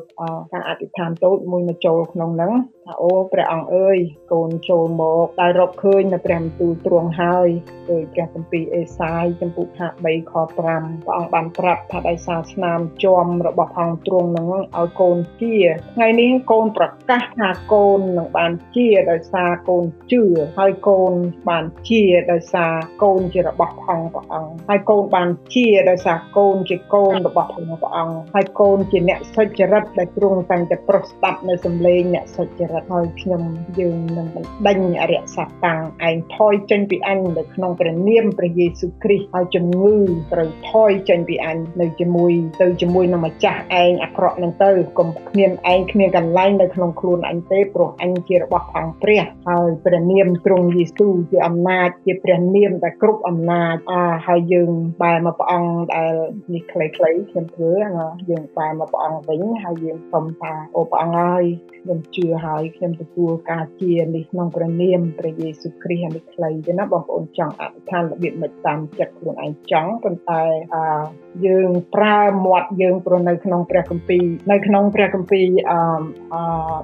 ការអធិដ្ឋានតូចមួយមកចូលក្នុងហ្នឹង ថាអូព្រះអង្គអើយកូនចូលមកដែលរកឃើញនៅព្រះបន្ទូលទ្រង់ហើយដោយព្រះគម្ពីរអេសាយចំពុក53ខ5ព្រះអង្គបានប្រាប់ថាដោយសារស្នាមជាំរបស់ផងទ្រង់នឹងឲ្យកូនជាថ្ងៃនេះកូនប្រកាសថាកូននឹងបានជាដោយសារកូនជឿហើយកូនបានជាដោយសារកូនជារបស់ផងព្រះអង្គហើយកូនបានជាដោយសារកូនជាកូនរបស់ផងព្រះអង្គហើយកូនជាអ្នកសុចរិតដែលទ្រង់តែងតែប្រោះស្ដាប់នៅសំឡេងអ្នកសុចរិតហើយខ្ញុំយើងនឹងបណ្ដេញអរិយសត្វតាំងឯងថយចេញពីអញនៅក្នុងព្រះនាមព្រះយេស៊ូវគ្រីស្ទហើយជំងឺត្រូវថយចេញពីអញនៅជាមួយទៅជាមួយនឹងម្ចាស់ឯងអាក្រក់នឹងទៅកុំគ្មានឯងគ្មានកន្លែងនៅក្នុងខ្លួនអញទេព្រោះអញជារបស់ផងព្រះហើយព្រះនាមទ្រង់យេស៊ូវជាអំណាចជាព្រះនាមដែលគ្រប់អំណាចអាហើយយើងបែរមកព្រះអង្គដែលនេះខ្លីៗខ្ញុំធ្វើយើងបែរមកព្រះអង្គវិញហើយយើងសុំថាអូព្រះអង្គហើយខ្ញុំជឿហើយខ្ញុំទទួលការជានេះក្នុងព្រះនាមព្រះយេស៊ូវគ្រីស្ទនេះខ្លីទេណាបងប្អូនចង់អធិដ្ឋានរបៀបមិនតាមចិត្តខ្លួនឯងចង់ប៉ុន្តែអឺយើងប្រើមាត់យើងព្រោះនៅក្នុងព្រះគម្ពីរនៅក្នុងព្រះគម្ពីរអឺ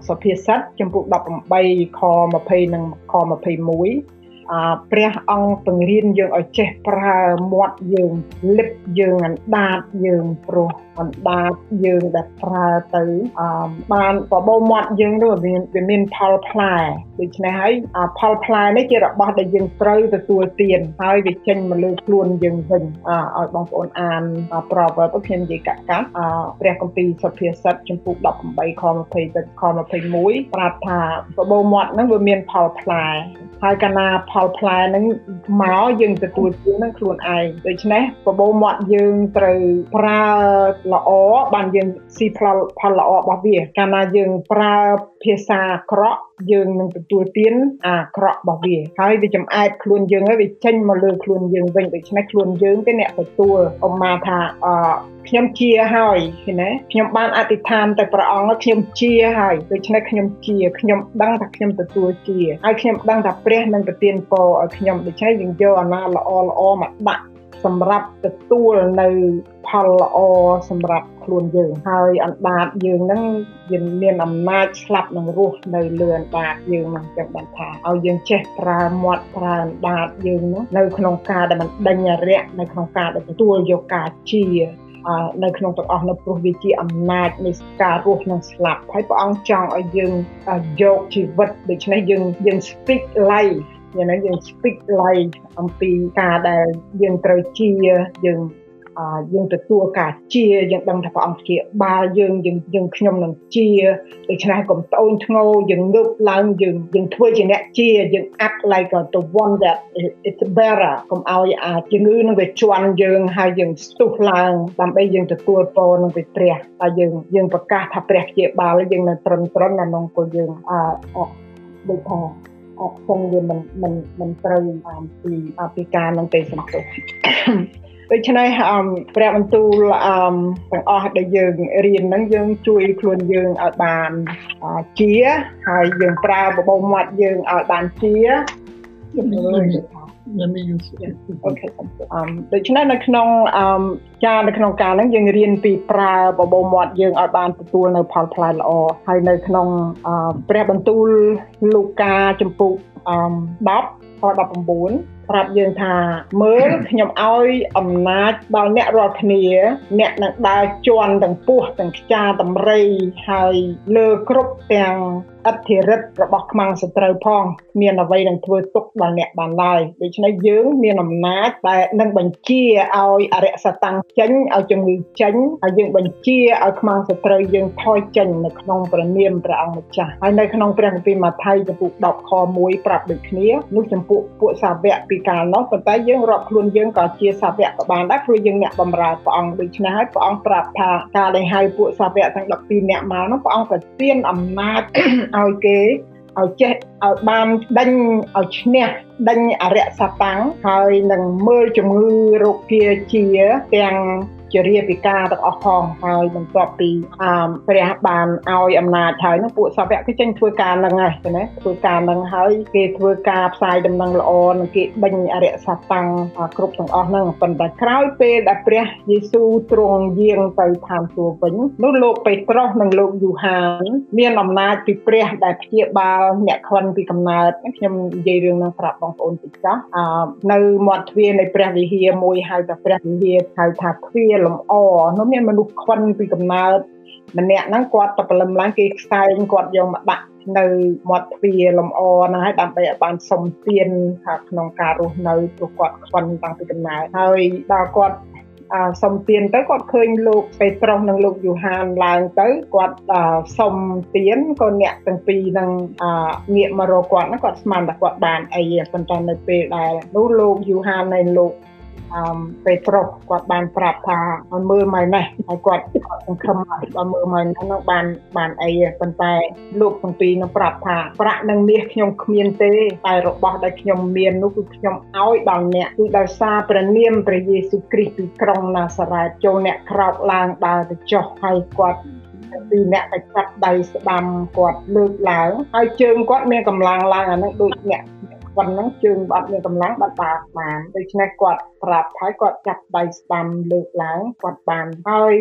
សុភាសិតចំពុក18ខ20និងខ21អព្រះអង្គពង្រៀនយើងឲ្យចេះប្រើមាត់យើងលិបយើងអណ្ដាតយើងព្រោះ អណ្ដាតយើងដែលប្រើទៅអបានបបោមាត់យើងនោះវាវាមានផលផ្លែដូច្នេះហើយផលផ្លែនេះជារបស់ដែលយើងត្រូវទទួលទានហើយវាចេញមកលើខ្លួនយើងវិញឲ្យបងប្អូនអានប្រវត្តិខ្ញុំនិយាយកាត់កាត់ព្រះគម្ពីរសុភាសិតចំពុក18ខ20ទៅខ21ប្រាប់ថាបបោមាត់ហ្នឹងវាមានផលផ្លែហើយកាលណាផលផ្លែហ្នឹងមកយើងទទួលទាននឹងខ្លួនឯងដូច្នេះបបោមាត់យើងត្រូវប្រើល្អបានយើងស៊ីផលផលល្អរបស់វា កាលណាយើងប្រើភាសាអាក្រក់យើងនឹងទទួលទានអាក្រក់របស់វាហើយវាចំអែតខ្លួនយើងហើយវាចេញមកលើខ្លួនយើងវិញដូច្នេះខ្លួនយើងទេអ្នកទទួលអមថាអខ្ញុំជាហើយឃើញទេខ្ញុំបានអធិដ្ឋានទៅព្រះអង្គខ្ញុំជាហើយដូច្នេះខ្ញុំជាខ្ញុំដឹងថាខ្ញុំទទួលជាហើយខ្ញុំដឹងថាព្រះនឹងប្រទានពរឲ្យខ្ញុំដូច្នេះយើងយកអាណាល្អល្អមកដាក់ សម្រាប់ទទួលនៅផលល្អសម្រាប់ខ្លួនយើងហើយអណ្ដាតយើងហ្នឹងវាមានអំណាចស្លាប់នឹងរស់នៅលើអណ្ដាតយើងហ្នឹងចឹងបានថាឲ្យយើងចេះប្រើមាត់ប្រើអណ្ដាតយើងហ្នឹងនៅក្នុងការដែលมันដេញរយៈនៅក្នុងការដែលទទួលយកការជានៅក្នុងទាំងអស់នៅព្រោះវាជាអំណាចនៃការរស់និងស្លាប់ហើយព្រះអង្គចង់ឲ្យយើងយកជីវិតដូច្នេះយើងយើង speak life យ៉ាងណាយើង speak life អំពីការដែលយើងត្រូវជាយើងយើងទទួលការជាយើងដឹងថាព្រះអង្គជាបាលយើងយើងយើងខ្ញុំនឹងជាដូច្នេះកុំត្អូញធ្ងរយើងងើបឡើងយើងយើងធ្វើជាអ្នកជាយើង act like the one that it's better កុំឲ្យអាជំងឺនឹងវាជន់យើងហើយយើងស្ទុះឡើងដើម្បីយើងទទួលពរនឹងពីព្រះតែយើងយើងប្រកាសថាព្រះជាបាលយើងនៅត្រឹមត្រឹមនៅក្នុងពលយើងអអដូចថា អត់គង់វាមិនមិនមិនត្រូវតាមពីពីការនឹងទេសំទុះដូច្នេះអមព្រះបន្ទូលអមទាំងអស់ដែលយើងរៀនហ្នឹងយើងជួយខ្លួនយើងឲ្យបានជាហើយយើងប្រើបបោមាត់យើងឲ្យបានជា let me use it okay អមដូច្នេះនៅក្នុងអមចានៅក្នុងការហ្នឹងយើងរៀនពីប្រើបបោមាត់យើងឲ្យបានទទួលនៅផលផ្លែល្អហើយនៅក្នុងព្រះបន្ទូលលូកាចំពុកអម10ខ19 ប្រាប់យើងថាមើលខ្ញុំឲ្យអំណាចដល់អ្នករាល់គ្នា អ្នកនឹងដើរជន់ទាំងពោះទាំងខ្ចាតម្រៃហើយលើគ្រប់ទាំងអធិរិទ្ធរបស់ខ្មាំងសត្រូវផងមានអ្វីនឹងធ្វើទុកដល់អ្នកបានឡើយដូច្នេះយើងមានអំណាចដែលនឹងបញ្ជាឲ្យអរិយសតាំងចេញឲ្យជំងឺចេញហើយយើងបញ្ជាឲ្យខ្មាំងសត្រូវយើងថយចេញនៅក្នុងព្រះនាមព្រះអង្គម្ចាស់ហើយនៅក្នុងព្រះគម្ពីរម៉ាថាយចំពុក10ខ1ប្រាប់ដូចគ្នានោះចំពុកពួកសាវកពីកាលនោះប៉ុន្តែយើងរាប់ខ្លួនយើងក៏ជាសាវកក៏បានដែរព្រោះយើងអ្នកបម្រើព្រះអង្គដូច្នេះហើយព្រះអង្គប្រាប់ថាការដែលហៅពួកសាវកទាំង12នាក់មកនោះព្រះអង្គប្រទានអំណាចឲ្យគេឲ្យចេះឲ្យបានដេញឲ្យឈ្នះដេញអរិយសតាំងហើយនឹងមើលជំងឺរោគគាជាទាំងជារាពិការទាំងអស់ផងហើយបន្ទាប់ពីអមព្រះបានឲ្យអំណាចហើយនោះពួកសាវកគេចេញធ្វើការនឹងហើយណាធ្វើការនឹងហើយគេធ្វើការផ្សាយដំណឹងល្អនិងគេដេញអរិយសតាំងគ្រប់ទាំងអស់ហ្នឹងប៉ុន្តែក្រោយពេលដែលព្រះយេស៊ូវទ្រង់យាងទៅឋានសួគ៌វិញនោះលោកពេត្រុសនិងលោកយូហានមានអំណាចពីព្រះដែលព្យាបាលអ្នកខ្វិនពីកំណើតខ្ញុំនិយាយរឿងហ្នឹងប្រាប់បងប្អូនតិចចោះនៅមាត់ទ្វារនៃព្រះវិហារមួយហៅថាព្រះវិហារហៅថាទ្វារលំអនោះមានមនុស្សខ្វិនពីកំណើតម្នាក់ហ្នឹងគាត់ទៅព្រលឹមឡើងគេខ្សែងគាត់យកមកដាក់នៅមាត់ទ្វារលំអហ្នឹងហើយដើម្បីឲ្យបានសុំទានថាក្នុងការរស់នៅព្រោះគាត់ខ្វិនតាំងពីកំណើតហើយដល់គាត់សុំទានទៅគាត់ឃើញលោកពេត្រុសនិងលោកយូហានឡើងទៅគាត់សុំទានក៏អ្នកទាំងពីរនឹងងាកមករកគាត់ហ្នឹងគាត់ស្មានថាគាត់បានអីប៉ុន្តែនៅពេលដែលនោះលោកយូហាននិងលោក អឺពេត្រុសគាត់បានប្រាប់ថាឲ្យមើលមកនេះហើយគាត់គាត់សង្ឃឹមថាបើមើលមកនេះនឹងបានបានអីប៉ុន្តែលោកទាំងពីរនឹងប្រាប់ថាប្រាក់និងមាសខ្ញុំគ្មានទេតែរបស់ដែលខ្ញុំមាននោះគឺខ្ញុំឲ្យដល់អ្នកគឺដោយសារព្រះនាមព្រះយេស៊ូវគ្រីស្ទពីក្រុងណាសារ៉េតចូលអ្នកក្រោកឡើងដើរទៅចុះហើយគាត់ពីអ្នកទៅចាប់ដៃស្ដាំគាត់លើកឡើងហើយជើងគាត់មានកម្លាំងឡើងអានឹងដូចអ្នក ប៉ុណ្ណឹងជើងបាត់មានកម្លាំងបាត់បាបានដូច្នេះគាត់ប្រាប់ហើយគាត់ចាប់ដៃស្ដាំលើកឡើងគាត់បានហើយ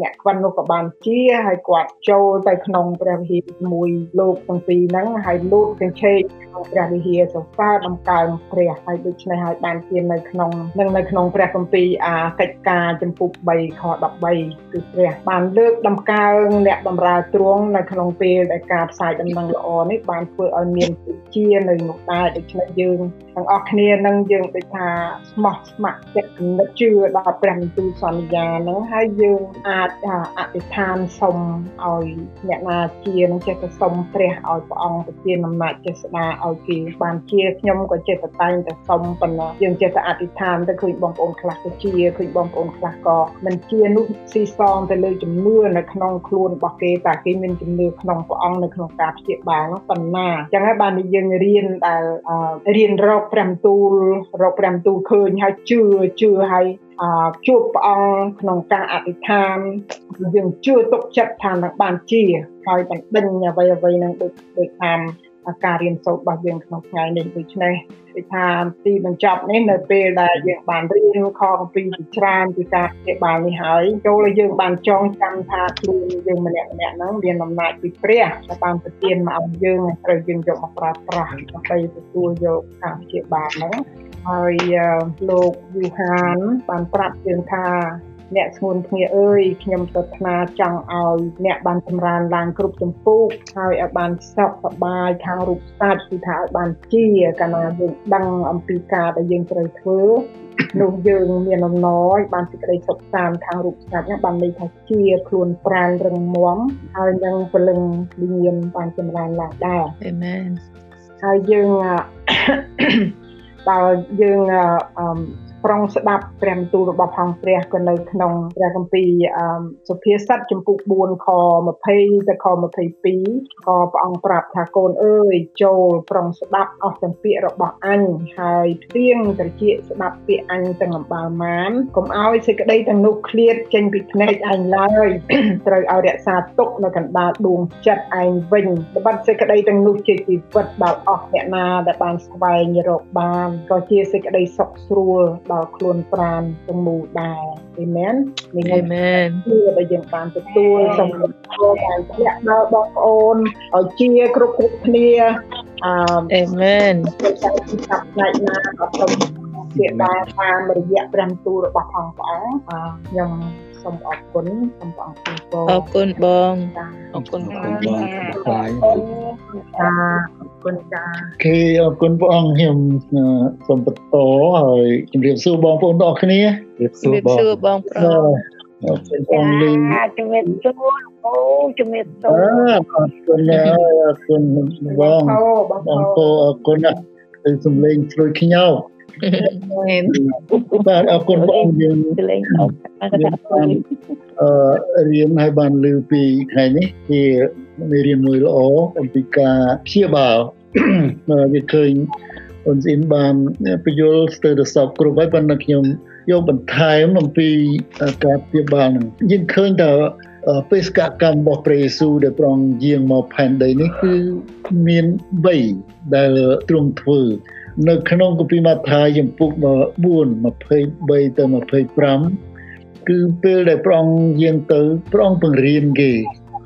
អ្នកខ្វិននោះក៏បានជាហើយគាត់ចូលទៅក្នុងព្រះវិហារមួយលោកទាំងពីរហ្នឹងហើយលូតកញ្ឆេកក្នុងព្រះវិហារសរសើរដំកើងព្រះហើយដូច្នេះហើយបានជានៅក្នុងនឹងនៅក្នុងព្រះគម្ពីរអាកិច្ចការចំពុក3ខ13គឺព្រះបានលើកដំកើងអ្នកបម្រើទ្រង់នៅក្នុងពេលដែលការផ្សាយដំណឹងល្អនេះបានធ្វើឲ្យមានជានៅនោះដែរដូច្នេះយើងទាំងអស់គ្នានឹងយើងដូចថាស្មោះស្ម័គ្រចិត្តគំនិតជឿដល់ព្រះបន្ទូលសន្យាហ្នឹងហើយយើងអាចអធិដ្ឋានសុំឲ្យអ្នកណាជានឹងចេះតែសុំព្រះឲ្យព្រះអង្គប្រទានអំណាចចេស្តាឲ្យគេបានជាខ្ញុំក៏ចេះតែតែងតែសុំប៉ុណ្ណោះយើងចេះតែអធិដ្ឋានទៅឃើញបងប្អូនខ្លះក៏ជាឃើញបងប្អូនខ្លះក៏មិនជានោះស៊ីសងទៅលើជំនឿនៅក្នុងខ្លួនរបស់គេតែគេមានជំនឿក្នុងព្រះអង្គនៅក្នុងការព្យាបាលនោះប៉ុណ្ណាអញ្ចឹងហើយបានយើងរៀនដែលរៀនរកព្រះបន្ទូលរកព្រះបន្ទូលឃើញហើយជឿជឿហើយជួបព្រះអង្គក្នុងការអធិដ្ឋានយើងជឿទុកចិត្តថានឹងបានជាហើយបណ្ដេញអ្វីអ្វីនឹងដូចដូចតាម ការរៀនសូត្ររបស់យើងក្នុងថ្ងៃនេះដូច្នេះគឺថាទីបញ្ចប់នេះនៅពេលដែលយើងបានរៀនខកំពីជាច្រើនពីការព្យាបាលនេះហើយចូលឲ្យយើងបានចងចាំថាខ្លួនយើងម្នាក់ម្នាក់ហ្នឹងមានអំណាចពីព្រះដែលបានប្រទានមកឲ្យយើងត្រូវយើងយកមកប្រើប្រាស់ដើម្បីទទួលយកការព្យាបាលហ្នឹងហើយលោកយូហានបានប្រាប់យើងថា អ្នកស្ងួនគ្នាអើយខ្ញុំប្រាថ្នាចង់ឲ្យអ្នកបានចម្រើនឡើងគ្រប់ចម្ពោះហើយឲ្យបានសុខសប្បាយខាងរូបសាស្ត្រគឺថាឲ្យបានជាកាលណាយើងដឹងអំពីការដែលយើងត្រូវធ្វើនោះយើងមានអំណរបានសេចក្តីសុខសាន្តខាងរូបសាស្ត្រហ្នឹងបានន័យថាជាខ្លួនប្រាណរឹងមាំហើយនឹងពលឹងវិញ្ញាណបានចម្រើនឡើងដែរអាមែនហើយយើងបើយើង ប្រុងស្ដាប់ព្រះបន្ទូលរបស់ផងព្រះក៏នៅក្នុងព្រះគម្ពីរសុភាសិតចំពុក4ខ20ទៅខ22ក៏ព្រះអង្គប្រាប់ថាកូនអើយចូលប្រុងស្ដាប់អស់ទាំងពាក្យរបស់អញហើយផ្ទៀងត្រជាស្ដាប់ពាក្យអញទាំងអំបល់មានកុំឲ្យសេចក្តីទាំងនោះឃ្លាតចេញពីភ្នែកអញឡើយត្រូវឲ្យរក្សាទុកនៅកណ្ដាលដួងចិត្តឯងវិញត្បិតសេចក្តីទាំងនោះជាជីវិតដល់អស់អ្នកណាដែលបានស្វែងរកបានក៏ជាសេចក្តីសុខស្រួលដល់ខ្លួនប្រាណទាំងមូលដែរអាមែននេះអាមែនគឺដែលយើងបានទទួលសូមអរគុណដល់ធ្លាក់ដល់បងប្អូនឲ្យជាគ្រប់គ្រប់គ្នាអឺអាមែនចាប់ផ្នែកណាក៏សូមជាដែរតាមរយៈព្រះទូលរបស់ផងព្រះអង្គខ្ញុំសូមអរគុណសូមព្រះអង្គអរគុណបងអរគុណបងខ្លាយចាអរ គុណចាគេអរគុណព្រះអង្គខ្ញុំសូមបន្តហើយជម្រាបសួរបងប្អូនទាំងអស់គ្នាជម្រាបសួរបងសួរបងប្រុសអរគុណបងលីជំរាបសួរអូជំរាបសួរអរគុណអរគុណបងបងអរគុណណាស់ទៅសំលេងស្រួយខ្ញោ បាទអរគុណបងយើងលេងអឺរៀនឲ្យបានលើពីថ្ងៃនេះជាមេរៀនមួយល្អអំពីការព្យាបាលវាឃើញអូនស៊ីនបានបញ្យល់ស្ទើរទៅសពគ្រប់ហើយប៉ុន្តែខ្ញុំយកបន្ថែមអំពីការព្យាបាលហ្នឹងយើងឃើញថាបេសកកម្មរបស់ព្រះយេស៊ូវដែលប្រងយាងមកផែនដីនេះគឺមាន3ដែលទ្រង់ធ្វើ នៅក្នុងគម្ពីរម៉ាថាយចំពុក4 23ទៅ25គឺពេលដែលព្រះអង្គយាងទៅព្រះអង្គបង្រៀនគេ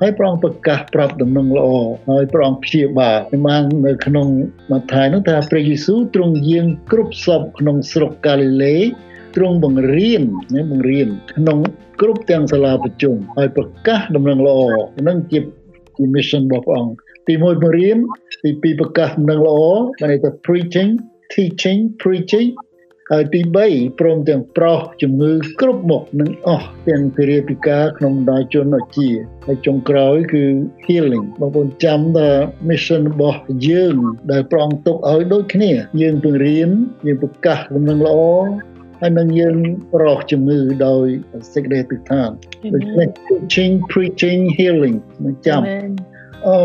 ហើយព្រះអង្គប្រកាសប្រាប់ដំណឹងល្អហើយព្រះអង្គព្យាបាលបាននៅក្នុងម៉ាថាយនោះថាព្រះយេស៊ូវទ្រង់យាងគ្រប់សពក្នុងស្រុកកាលីលេទ្រង់បង្រៀនបង្រៀនក្នុងគ្រប់ទាំងសាលាប្រជុំហើយប្រកាសដំណឹងល្អនឹងជាជា mission របស់ព្រះអង្គ ទី1បង្រៀនទី2ប្រកាសដំណឹងល្អបានន័យថា preaching teaching preaching ហើយទី3ព្រមទាំងប្រោះជំងឺគ្រប់មុខនិងអស់ទាំងពរាពិការក្នុងបណ្ដាជនអជាហើយចុងក្រោយគឺ healing បងប្អូនចាំថា mission របស់យើងដែលប្រងទុកឲ្យដូចគ្នា យើងពង្រៀនយើងប្រកាសដំណឹងល្អហើយនឹងយើងប្រោះជំងឺដោយសេចក្តីទិដ្ឋានដូច្នេះ teaching preaching healing នឹងចាំអឺ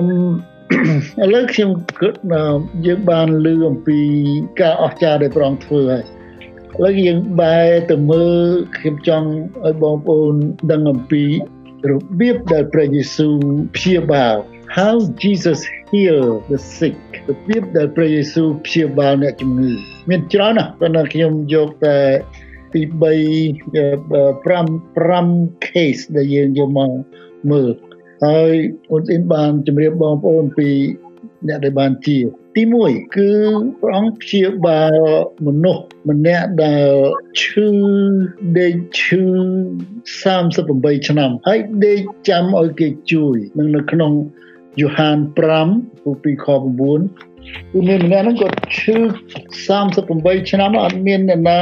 ឥឡូវខ្ញុំគិតយើងបានឮអំពីការអស្ចារ្យដែលប្រងធ្វើហើយឥឡូវយើងបែរទៅមើលខ្ញុំចង់ឲ្យបងប្អូនដឹងអំពីរបៀបដែលព្រះយេស៊ូវព្យាបាល how Jesus heal the sick របៀបដែលព្រះយេស៊ូវព្យាបាលអ្នកជំងឺមានច្រើនណាស់ប៉ុន្តែខ្ញុំយកតែពី3 5 5 case ដែលយើងយកមកមើល ហើយអូនអ៊ីនបានជម្រាបបងប្អូនពីអ្នកដែលបានជាទី1គឺព្រះអង្គព្យាបាលមនុស្សម្នាក់ដែលឈឺដេកឈឺ38ឆ្នាំហើយដេកចាំឲ្យគេជួយនឹងនៅក្នុងយ៉ូហាន5ពីខ9គឺមានម្នាក់ហ្នឹងគាត់ឈឺ38ឆ្នាំអត់មានអ្នកណា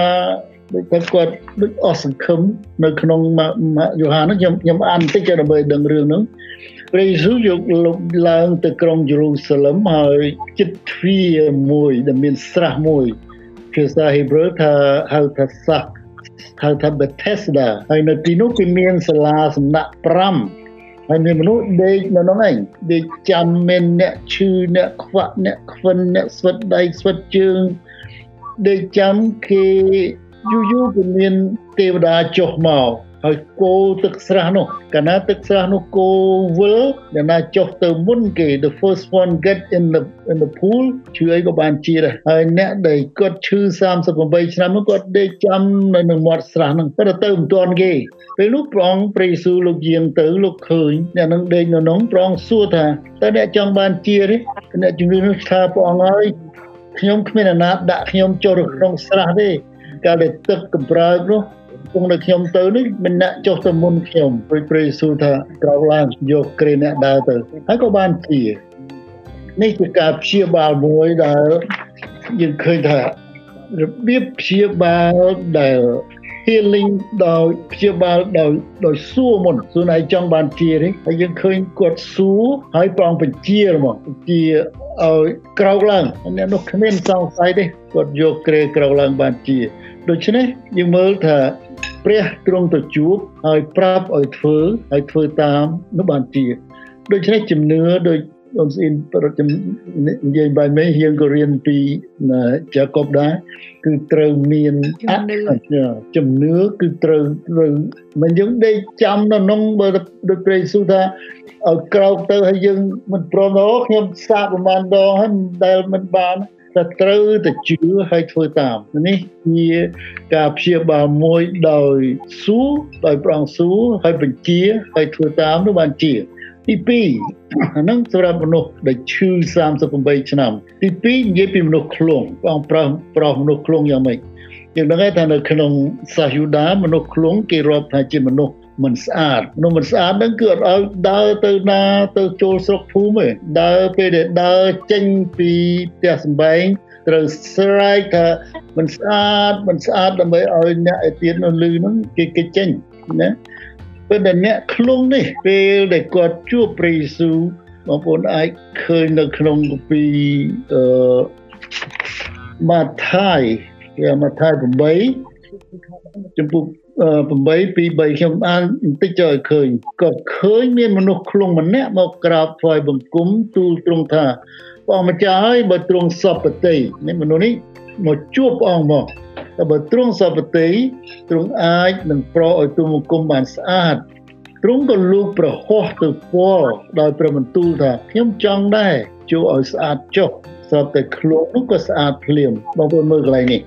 ដូចតែគាត់ដូចអស់សង្ឃឹមនៅក្នុងយ៉ូហានហ្នឹងខ្ញុំខ្ញុំអានបន្តិចដើម្បីដឹងរឿងហ្នឹង ព្រះយេស៊ូវយកលោកឡើងទៅក្រុងយេរូសាឡឹមហើយចិត្តទ្វារមួយដែលមានស្រះមួយភាសាហេប្រឺថាហៅថាសាហៅថា Bethesda ហើយនៅទីនោះគឺមានសាលាសំណាក់5ហើយមានមនុស្សដេកនៅនោះឯងដេកចាំមានអ្នកឈឺអ្នកខ្វាក់អ្នកខ្វិនអ្នកស្វិតដៃស្វិតជើងដេកចាំគេយូរយូរគឺមានទេវតាចុះមក ហើយគោទឹកស្រះនោះកាលណាទឹកស្រះនោះគោវិលដែលណាចុះទៅមុនគេ the first one get in the in the pool ឈឺអីក៏បានជាដែរហើយអ្នកដែលគាត់ឈឺ38ឆ្នាំនោះគាត់ដេកចាំនៅនឹងមាត់ស្រះហ្នឹងតែទៅមិនទាន់គេពេលនោះព្រះអង្គព្រះយេស៊ូវលោកយាងទៅលោកឃើញអ្នកនឹងដេកនៅនោះព្រះអង្គសួរថាតើអ្នកចង់បានជាទេអ្នកជំនឿនោះថាព្រះអង្គហើយខ្ញុំគ្មានអាណាដាក់ខ្ញុំចូលក្នុងស្រះទេកាលដែលទឹកកំប្រើកនោះ គង់នៅខ្ញុំទៅនេះមិនអ្នកចុះទៅមុនខ្ញុំព្រះព្រះយេស៊ូវថាក្រោកឡើងយកក្រេអ្នកដើរទៅហើយក៏បានជានេះគឺការព្យាបាលមួយដែលយើងឃើញថារបៀបព្យាបាលដែល healing ដោយព្យាបាលដោយដោយសួរមុនសួរណៃចង់បានជាទេហើយយើងឃើញគាត់សួរហើយប្រងបញ្ជាមកបញ្ជាឲ្យក្រោកឡើងអ្នកនោះគ្មានសង្ស័យទេគាត់យកក្រេក្រោកឡើងបានជាដូច្នេះយើងមើលថា ព្រះទ្រង់ទៅជួបហើយប្រាប់ឲ្យធ្វើហើយធ្វើតាមនោះបានជាដូច្នេះជំនឿដោយអូនស្អ៊ីនប្រចាំនិយាយបាយមេយើងក៏រៀនពីចាកុបដែរគឺត្រូវមានជំនឿគឺត្រូវត្រូវមិនយើងដេកចាំនៅក្នុងបើដូចព្រះយេស៊ូវថាឲ្យក្រោកទៅហើយយើងមិនព្រមដល់ខ្ញុំសាកប្រហែលដងហើយដែលមិនបាន តែត្រូវតែជឿហើយធ្វើតាមនេះជាការព្យាបាលមួយដោយសួរដោយប្រងសួរហើយបញ្ជាហើយធ្វើតាមនោះបានជាទី2អានឹងសម្រាប់មនុស្សដែលឈឺ38ឆ្នាំទី2និយាយពីមនុស្សឃ្លងបងប្រុសប្រុសមនុស្សឃ្លងយ៉ាងម៉េចយើងដឹងថានៅក្នុងសាសយូដាមនុស្សឃ្លងគេរាប់ថាជាមនុស្ស មិនស្អាតមនុស្សមិនស្អាតហ្នឹងគឺអត់ឲ្យដើរទៅណាទៅចូលស្រុកភូមិទេដើរពេលដែលដើរចេញពីផ្ទះសម្បែងត្រូវស្រែកថាមិនស្អាតមិនស្អាតដើម្បីឲ្យអ្នកឯទៀតនៅលឺហ្នឹងគេគេចេញណាពេលដែលអ្នកខ្លងនេះពេលដែលគាត់ជួបព្រះយេស៊ូវបងប្អូនអាចឃើញនៅក្នុងគម្ពីរអឺម៉ាថាយគេម៉ាថាយ8ចំពោះ 8ពី3ខ្ញុំអានបន្តិចចុះឲ្យឃើញក៏ឃើញមានមនុស្សខ្លងម្នាក់មកក្រាបថ្វាយបង្គំទូលទ្រង់ថាព្រះម្ចាស់ហើយបើទ្រង់សពតិនេះមនុស្សនេះមកជួបព្រះអង្គមកតែបើទ្រង់សពតិទ្រង់អាចនឹងប្រោឲ្យទូលបង្គំបានស្អាតទ្រង់ក៏លូកប្រហោះទៅពលដោយព្រះបន្ទូលថាខ្ញុំចង់ដែរជួយឲ្យស្អាតចុះស្រាប់តែខ្លួននោះក៏ស្អាតភ្លាមបងប្អូនមើលកន្លែងនេះ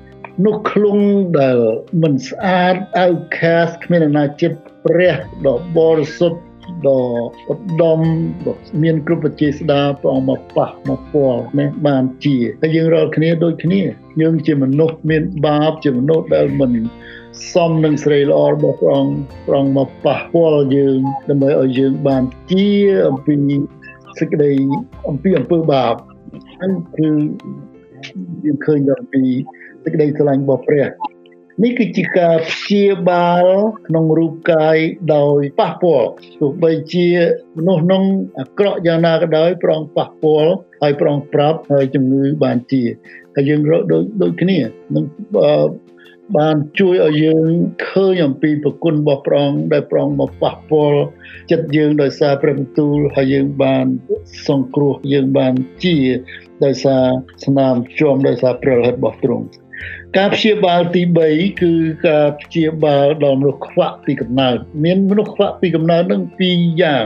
នោះឃ្លុងដែលមិនស្អាតអៅខាសគ្មានអាណាចិត្តព្រះដ៏បរិសុទ្ធដ៏ឧត្តមមានគ្រប់បជាស្ដាព្រះអង្គមកប៉ះមកពាល់នេះបានជាហើយយើងរាល់គ្នាដូចគ្នាយើងជាមនុស្សមានបាបជាមនុស្សដែលមិនសមនឹងស្រីល្អរបស់ព្រះអង្គព្រះអង្គមកប៉ះពាល់យើងដើម្បីឲ្យយើងបានជាអំពីសេចក្តីអំពីអំពើបាបហើយគឺយើងឃើញអំពី សេចក្តីស្រឡាញ់របស់ព្រះនេះគឺជាការព្យាបាលក្នុងរូបកាយដោយប៉ះពាល់ទោះបីជាមនុស្សក្នុងអាក្រក់យ៉ាងណាក៏ដោយប្រងប៉ះពាល់ហើយប្រងប្រាប់ហើយជំងឺបានជាហើយយើងរកដូចដូចគ្នានឹងបានជួយឲ្យយើងឃើញអំពីប្រគុណរបស់ព្រះអង្គដែលព្រះអង្គមកប៉ះពាល់ចិត្តយើងដោយសារព្រះបន្ទូលហើយយើងបានសង្គ្រោះយើងបានជាដោយសារស្នាមជាប់ដោយសារព្រះរហិតរបស់ទ្រង់ ការព្យាបាលទី3គឺការព្យាបាលដល់មនុស្សខ្វាក់ពីកំណើតមានមនុស្សខ្វាក់ពីកំណើតនឹងពីរយ៉ាង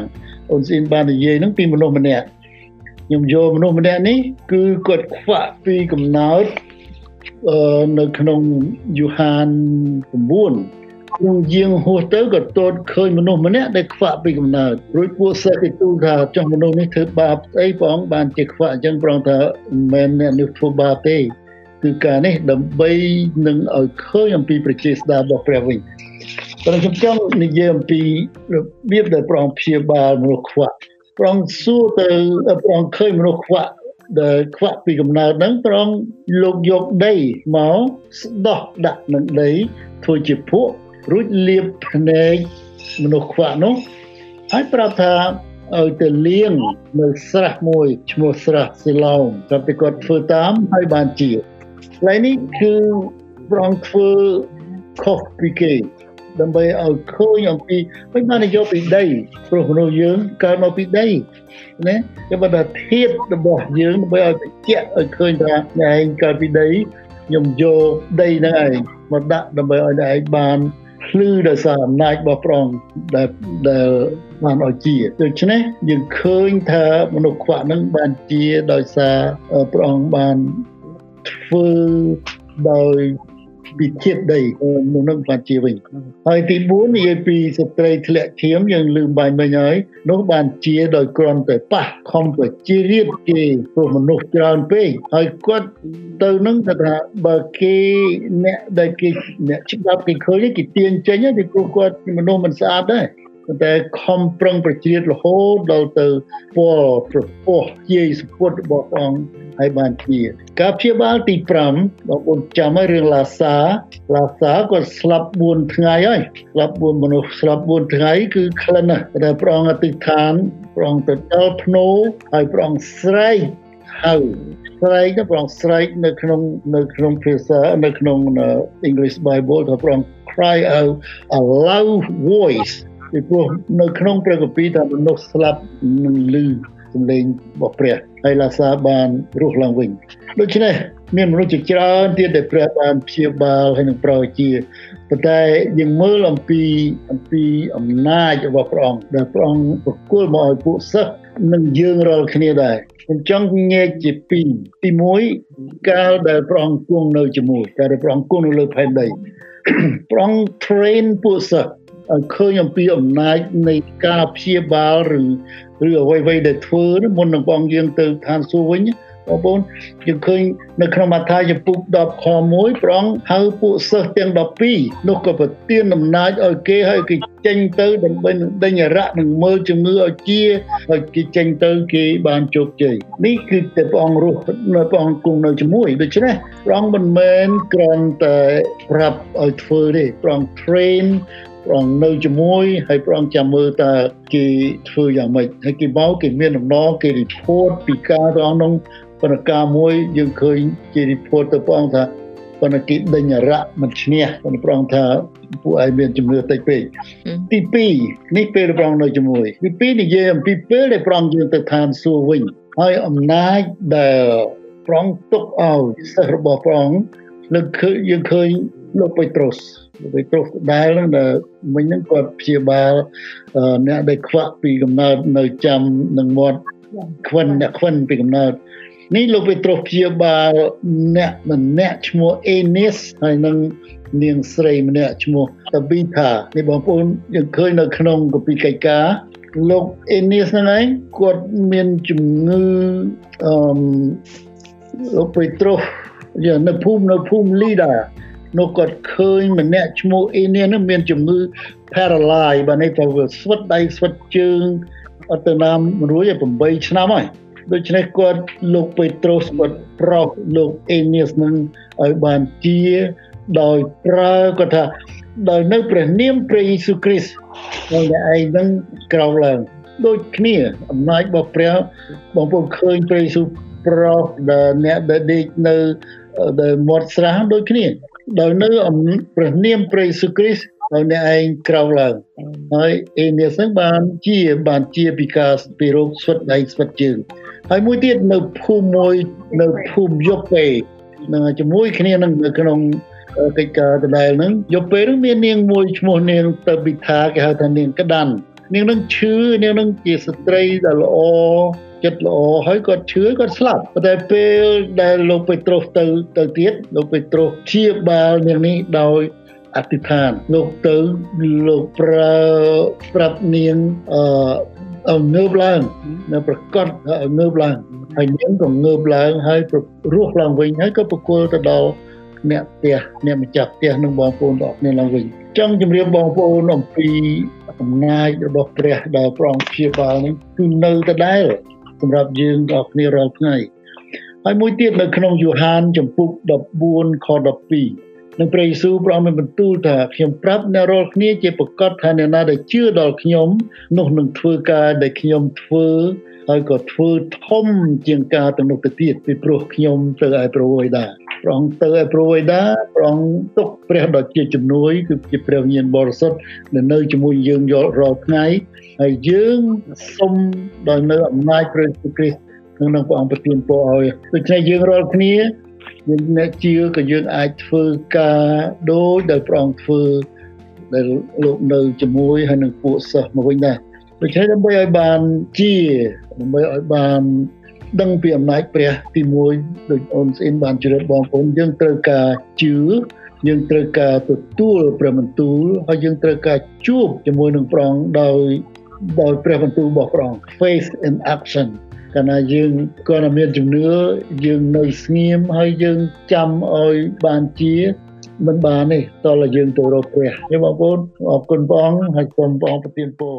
អូនស្អ៊ីនបាននិយាយនឹងពីមនុស្សម្នាក់ខ្ញុំយកមនុស្សម្នាក់នេះគឺគាត់ខ្វាក់ពីកំណើតអឺនៅក្នុងយូហាន9ក្នុងយាងហួសទៅក៏តតឃើញមនុស្សម្នាក់ដែលខ្វាក់ពីកំណើតរួចពួកសិស្សគេទូលថាចុះមនុស្សនេះធ្វើបាបស្អីព្រះអង្គបានជាខ្វាក់អញ្ចឹងប្រងថាមិនមែនអ្នកនេះធ្វើបាបទេ គឺការនេះដើម្បីនឹងឲ្យឃើញអំពីប្រជាស្ដាររបស់ព្រះវិញតែខ្ញុំចង់និយាយអំពីរបៀបដែលព្រះអង្គព្យាបាលមនុស្សខ្វាក់ព្រះអង្គសួរទៅព្រះអង្គឃើញមនុស្សខ្វាក់ដែលខ្វាក់ពីកំណើតហ្នឹងព្រះអង្គលោកយកដីមកស្ដោះដាក់នឹងដីធ្វើជាភក់រួចលាបភ្នែកមនុស្សខ្វាក់នោះហើយប្រាប់ថាឲ្យទៅលៀងនៅស្រះមួយឈ្មោះស្រះស៊ីឡោមគាត់ទៅគាត់ធ្វើតាមហើយបានជា ឡើយនេះគឺប្រងធ្វើខុសពីគេដើម្បីឲ្យឃើញអំពីមិនបានយកពីដីព្រោះមនុស្សយើងកើតមកពីដីណាគេបើថាធាតរបស់យើងដើម្បីឲ្យបញ្ជាក់ឲ្យឃើញថាឯងកើតពីដីខ្ញុំយកដីហ្នឹងឯងមកដាក់ដើម្បីឲ្យឯងបានភ្លឺដោយសារអំណាចរបស់ព្រះអង្គដែលដែលបានឲ្យជាដូច្នេះយើងឃើញថាមនុស្សខ្វាក់នឹងបានជាដោយសារព្រះអង្គបាន ធ្វើដោយពីជាតិដីនោះនឹងបានជាវិញហើយទី4និយាយពីស្ត្រីធ្លាក់ឈាមយើងលឺបាញ់មិញហើយនោះបានជាដោយគ្រាន់តែប៉ះខំទៅជារៀបគេព្រោះមនុស្សច្រើនពេកហើយគាត់ទៅនឹងថាបើគេអ្នកដែលគេអ្នកច្បាប់គេឃើញគេទាញចេញទេព្រោះគាត់មនុស្សមិនស្អាតដែរ តែខំប្រឹងប្រជ្រៀតរហូតដល់ទៅពលប្រពោះជាយសពុតរបស់អង្គហើយបានជាការព្យាបាលទី5បងប្អូនចាំឲ្យរឿងឡាសាឡាសាគាត់ស្លាប់4ថ្ងៃហើយស្លាប់4មនុស្សស្លាប់4ថ្ងៃគឺក្លិនណាស់តែព្រះអង្គអធិដ្ឋានព្រះអង្គទៅដល់ភ្នោហើយព្រះអង្គស្រែកហៅស្រែកទៅព្រះអង្គស្រែកនៅក្នុងនៅក្នុងភាសានៅក្នុង English Bible ថាព្រះអង្គ cry out a loud voice ពីព្រោះនៅក្នុងព្រះគម្ពីរថាមនុស្សស្លាប់នឹងឮសំឡេងរបស់ព្រះហើយឡាសាបានរស់ឡើងវិញដូច្នេះមានមនុស្សជាច្រើនទៀតដែលព្រះបានព្យាបាលហើយនឹងប្រោជាប៉ុន្តែយើងមើលអំពីអំពីអំណាចរបស់ព្រះអង្គដែលព្រះអង្គប្រគល់មកឲ្យពួកសិស្សនិងយើងរាល់គ្នាដែរខ្ញុំចង់ញែកជាពីរទី1កាលដែលព្រះអង្គគង់នៅជាមួយកាលដែលព្រះអង្គគង់នៅលើផែនដីព្រះអង្គ train ពួកសិស្សឲ្យ ឃើញអំពីអំណាចនៃការព្យាបាលឬឬអ្វីៗដែលធ្វើមុននឹងបងយើងទៅឋានសួគ៌វិញបងប្អូនយើងឃើញនៅក្នុងមាថាយពុក10ខ1ប្រងហៅពួកសិស្សទាំង12នោះក៏ប្រទានអំណាចឲ្យគេឲ្យគេចេញទៅដើម្បីនឹងដេញរៈនឹងមើលជំងឺឲ្យជាឲ្យគេចេញទៅគេបានជោគជ័យនេះគឺតែព្រះអង្គរស់នៅព្រះអង្គគង់នៅជាមួយដូច្នេះព្រះអង្គមិនមែនគ្រាន់តែប្រាប់ឲ្យធ្វើទេព្រះអង្គ train ព្រះអង្គនៅជាមួយហើយព្រះអង្គចាំមើលតើគេធ្វើយ៉ាងម៉េចហើយគេមកគេមានដំណងគេ report ពីការរបស់នោះប៉ុន្តែការមួយយើងឃើញគេ report ទៅព្រះអង្គថាប៉ុន្តែគេដេញអរៈមិនឈ្នះប៉ុន្តែព្រះអង្គថាពួកឯងមានជំនឿតិចពេកទី2នេះពេលព្រះអង្គនៅជាមួយទី2និយាយអំពីពេលដែលព្រះអង្គយើងទៅឋានសួគ៌វិញហើយអំណាចដែលព្រះអង្គទុកឲ្យសិស្សរបស់ព្រះអង្គលើឃើញយើងឃើញ លោកពេត្រុសលោកពេត្រុសដែលហ្នឹងដែលមិញហ្នឹងគាត់ព្យាបាលអ្នកដែលខ្វាក់ពីកំណើតនៅចាំនឹងមាត់ខ្វិនអ្នកខ្វិនពីកំណើតនេះលោកពេត្រុសព្យាបាលអ្នកម្នាក់ឈ្មោះអេនីសហើយនឹងនាងស្រីម្នាក់ឈ្មោះតាប៊ីថានេះបងប្អូនយើងឃើញនៅក្នុងកពីកិច្ចការលោកអេនីសហ្នឹងឯងគាត់មានជំងឺអឺលោកពេត្រុសយ៉ាងនៅភូមិនៅភូមិលីដា នោះគាត់ឃើញម្នាក់ឈ្មោះអេនីនឹងមានជំងឺ paralyze បាទនេះទៅស្វិតដៃស្វិតជើងអត់ទៅណាមរួច8ឆ្នាំហើយដូច្នេះគាត់លោកពេត្រុសគាត់ប្រោសលោកអេនីសនឹងឲ្យបានជាដោយប្រើគាត់ថាដោយនៅព្រះនាមព្រះយេស៊ូវគ្រីស្ទហើយឯងនឹងក្រោកឡើងដូចគ្នាអំណាចរបស់ព្រះបងប្អូនឃើញព្រះយេស៊ូវប្រោសដែលអ្នកដែលដេកនៅដែលមាត់ស្រះដូចគ្នា ដោយនៅព្រះនាមព្រះយេស៊ូវគ្រីស្ទហើយអ្នកឯងក្រោកឡើងហើយអេនីសហ្នឹងបានជាបានជាពីការពីរោគស្វិតដៃស្វិតជើងហើយមួយទៀតនៅភូមិមួយនៅភូមិយប់ពេនឹងជាមួយគ្នានឹងនៅក្នុងកិច្ចការដដែលហ្នឹងយប់ពេលហ្នឹងមាននាងមួយឈ្មោះនាងទៅពិថាគេហៅថានាងក្តាន់នាងនឹងឈឺនាងនឹងជាស្ត្រីដែលល្អ ចិត្តល្អហើយគាត់ឈឺគាត់ស្លាប់តែពេលដែលលោកពេត្រុសទៅទៅទៀតលោកពេត្រុសព្យាបាលនាងនេះដោយអធិដ្ឋានលោកទៅលោកប្រើប្រាប់នាងអឺឲ្យងើបឡើងនៅប្រកាសឲ្យងើបឡើងហើយនាងក៏ងើបឡើងហើយរស់ឡើងវិញហើយក៏ប្រគល់ទៅដល់អ្នកផ្ទះអ្នកម្ចាស់ផ្ទះនិងបងប្អូនទាំងអស់គ្នាឡើងវិញចង់ជម្រាបបងប្អូនអំពីអំណាចរបស់ព្រះដែលព្រះអង្គព្យាបាលនេះគឺនៅដដែល សម្រាប់យើងទាំងអស់គ្នារាល់ថ្ងៃហើយមួយទៀតនៅក្នុងយូហានចំពុក14ខ12នឹងព្រះយេស៊ូវព្រះអង្គបានបន្ទូលថាខ្ញុំប្រាប់អ្នករាល់គ្នាជាប្រកាសថាអ្នកណាដែលជឿដល់ខ្ញុំនោះនឹងធ្វើការដែលខ្ញុំធ្វើ ហើយក៏ធ្វើធំជាងការទៅនោះទៅទៀតពីព្រោះខ្ញុំទៅឯព្រះវេដាព្រះអង្គទៅឯព្រះវេដាព្រះអង្គទុកព្រះដ៏ជាជំនួយគឺជាព្រះវិញ្ញាណបរិសុទ្ធដែលនៅជាមួយយើងយល់រាល់ថ្ងៃហើយយើងសូមដោយនៅអំណាចព្រះយេស៊ូវគ្រីស្ទក្នុងព្រះអង្គប្រទានពរឲ្យដូច្នេះយើងរាល់គ្នាយើងអ្នកជាក៏យើងអាចធ្វើការដូចដែលព្រះអង្គធ្វើដែលលោកនៅជាមួយហើយនឹងពួកសិស្សមកវិញដែរដូច្នេះដើម្បីឲ្យបានជា ដើម្បីឲ្យបានដឹងពីអំណាចព្រះទី1ដូចអូនស្អ៊ីនបានជ្រាបបងប្អូនយើងត្រូវការជឿយើងត្រូវការទទួលព្រះបន្ទូលហើយយើងត្រូវការជួបជាមួយនឹងព្រះអង្គដោយដោយព្រះបន្ទូលរបស់ព្រះអង្គ faith in action កាលណាយើងគាត់មានជំនឿយើងនៅស្ងៀមហើយយើងចាំឲ្យបានជាមិនបានទេតើយើងទៅរកព្រះខ្ញុំបងប្អូនអរគុណព្រះអង្គហើយសូមព្រះអង្គប្រទានពរ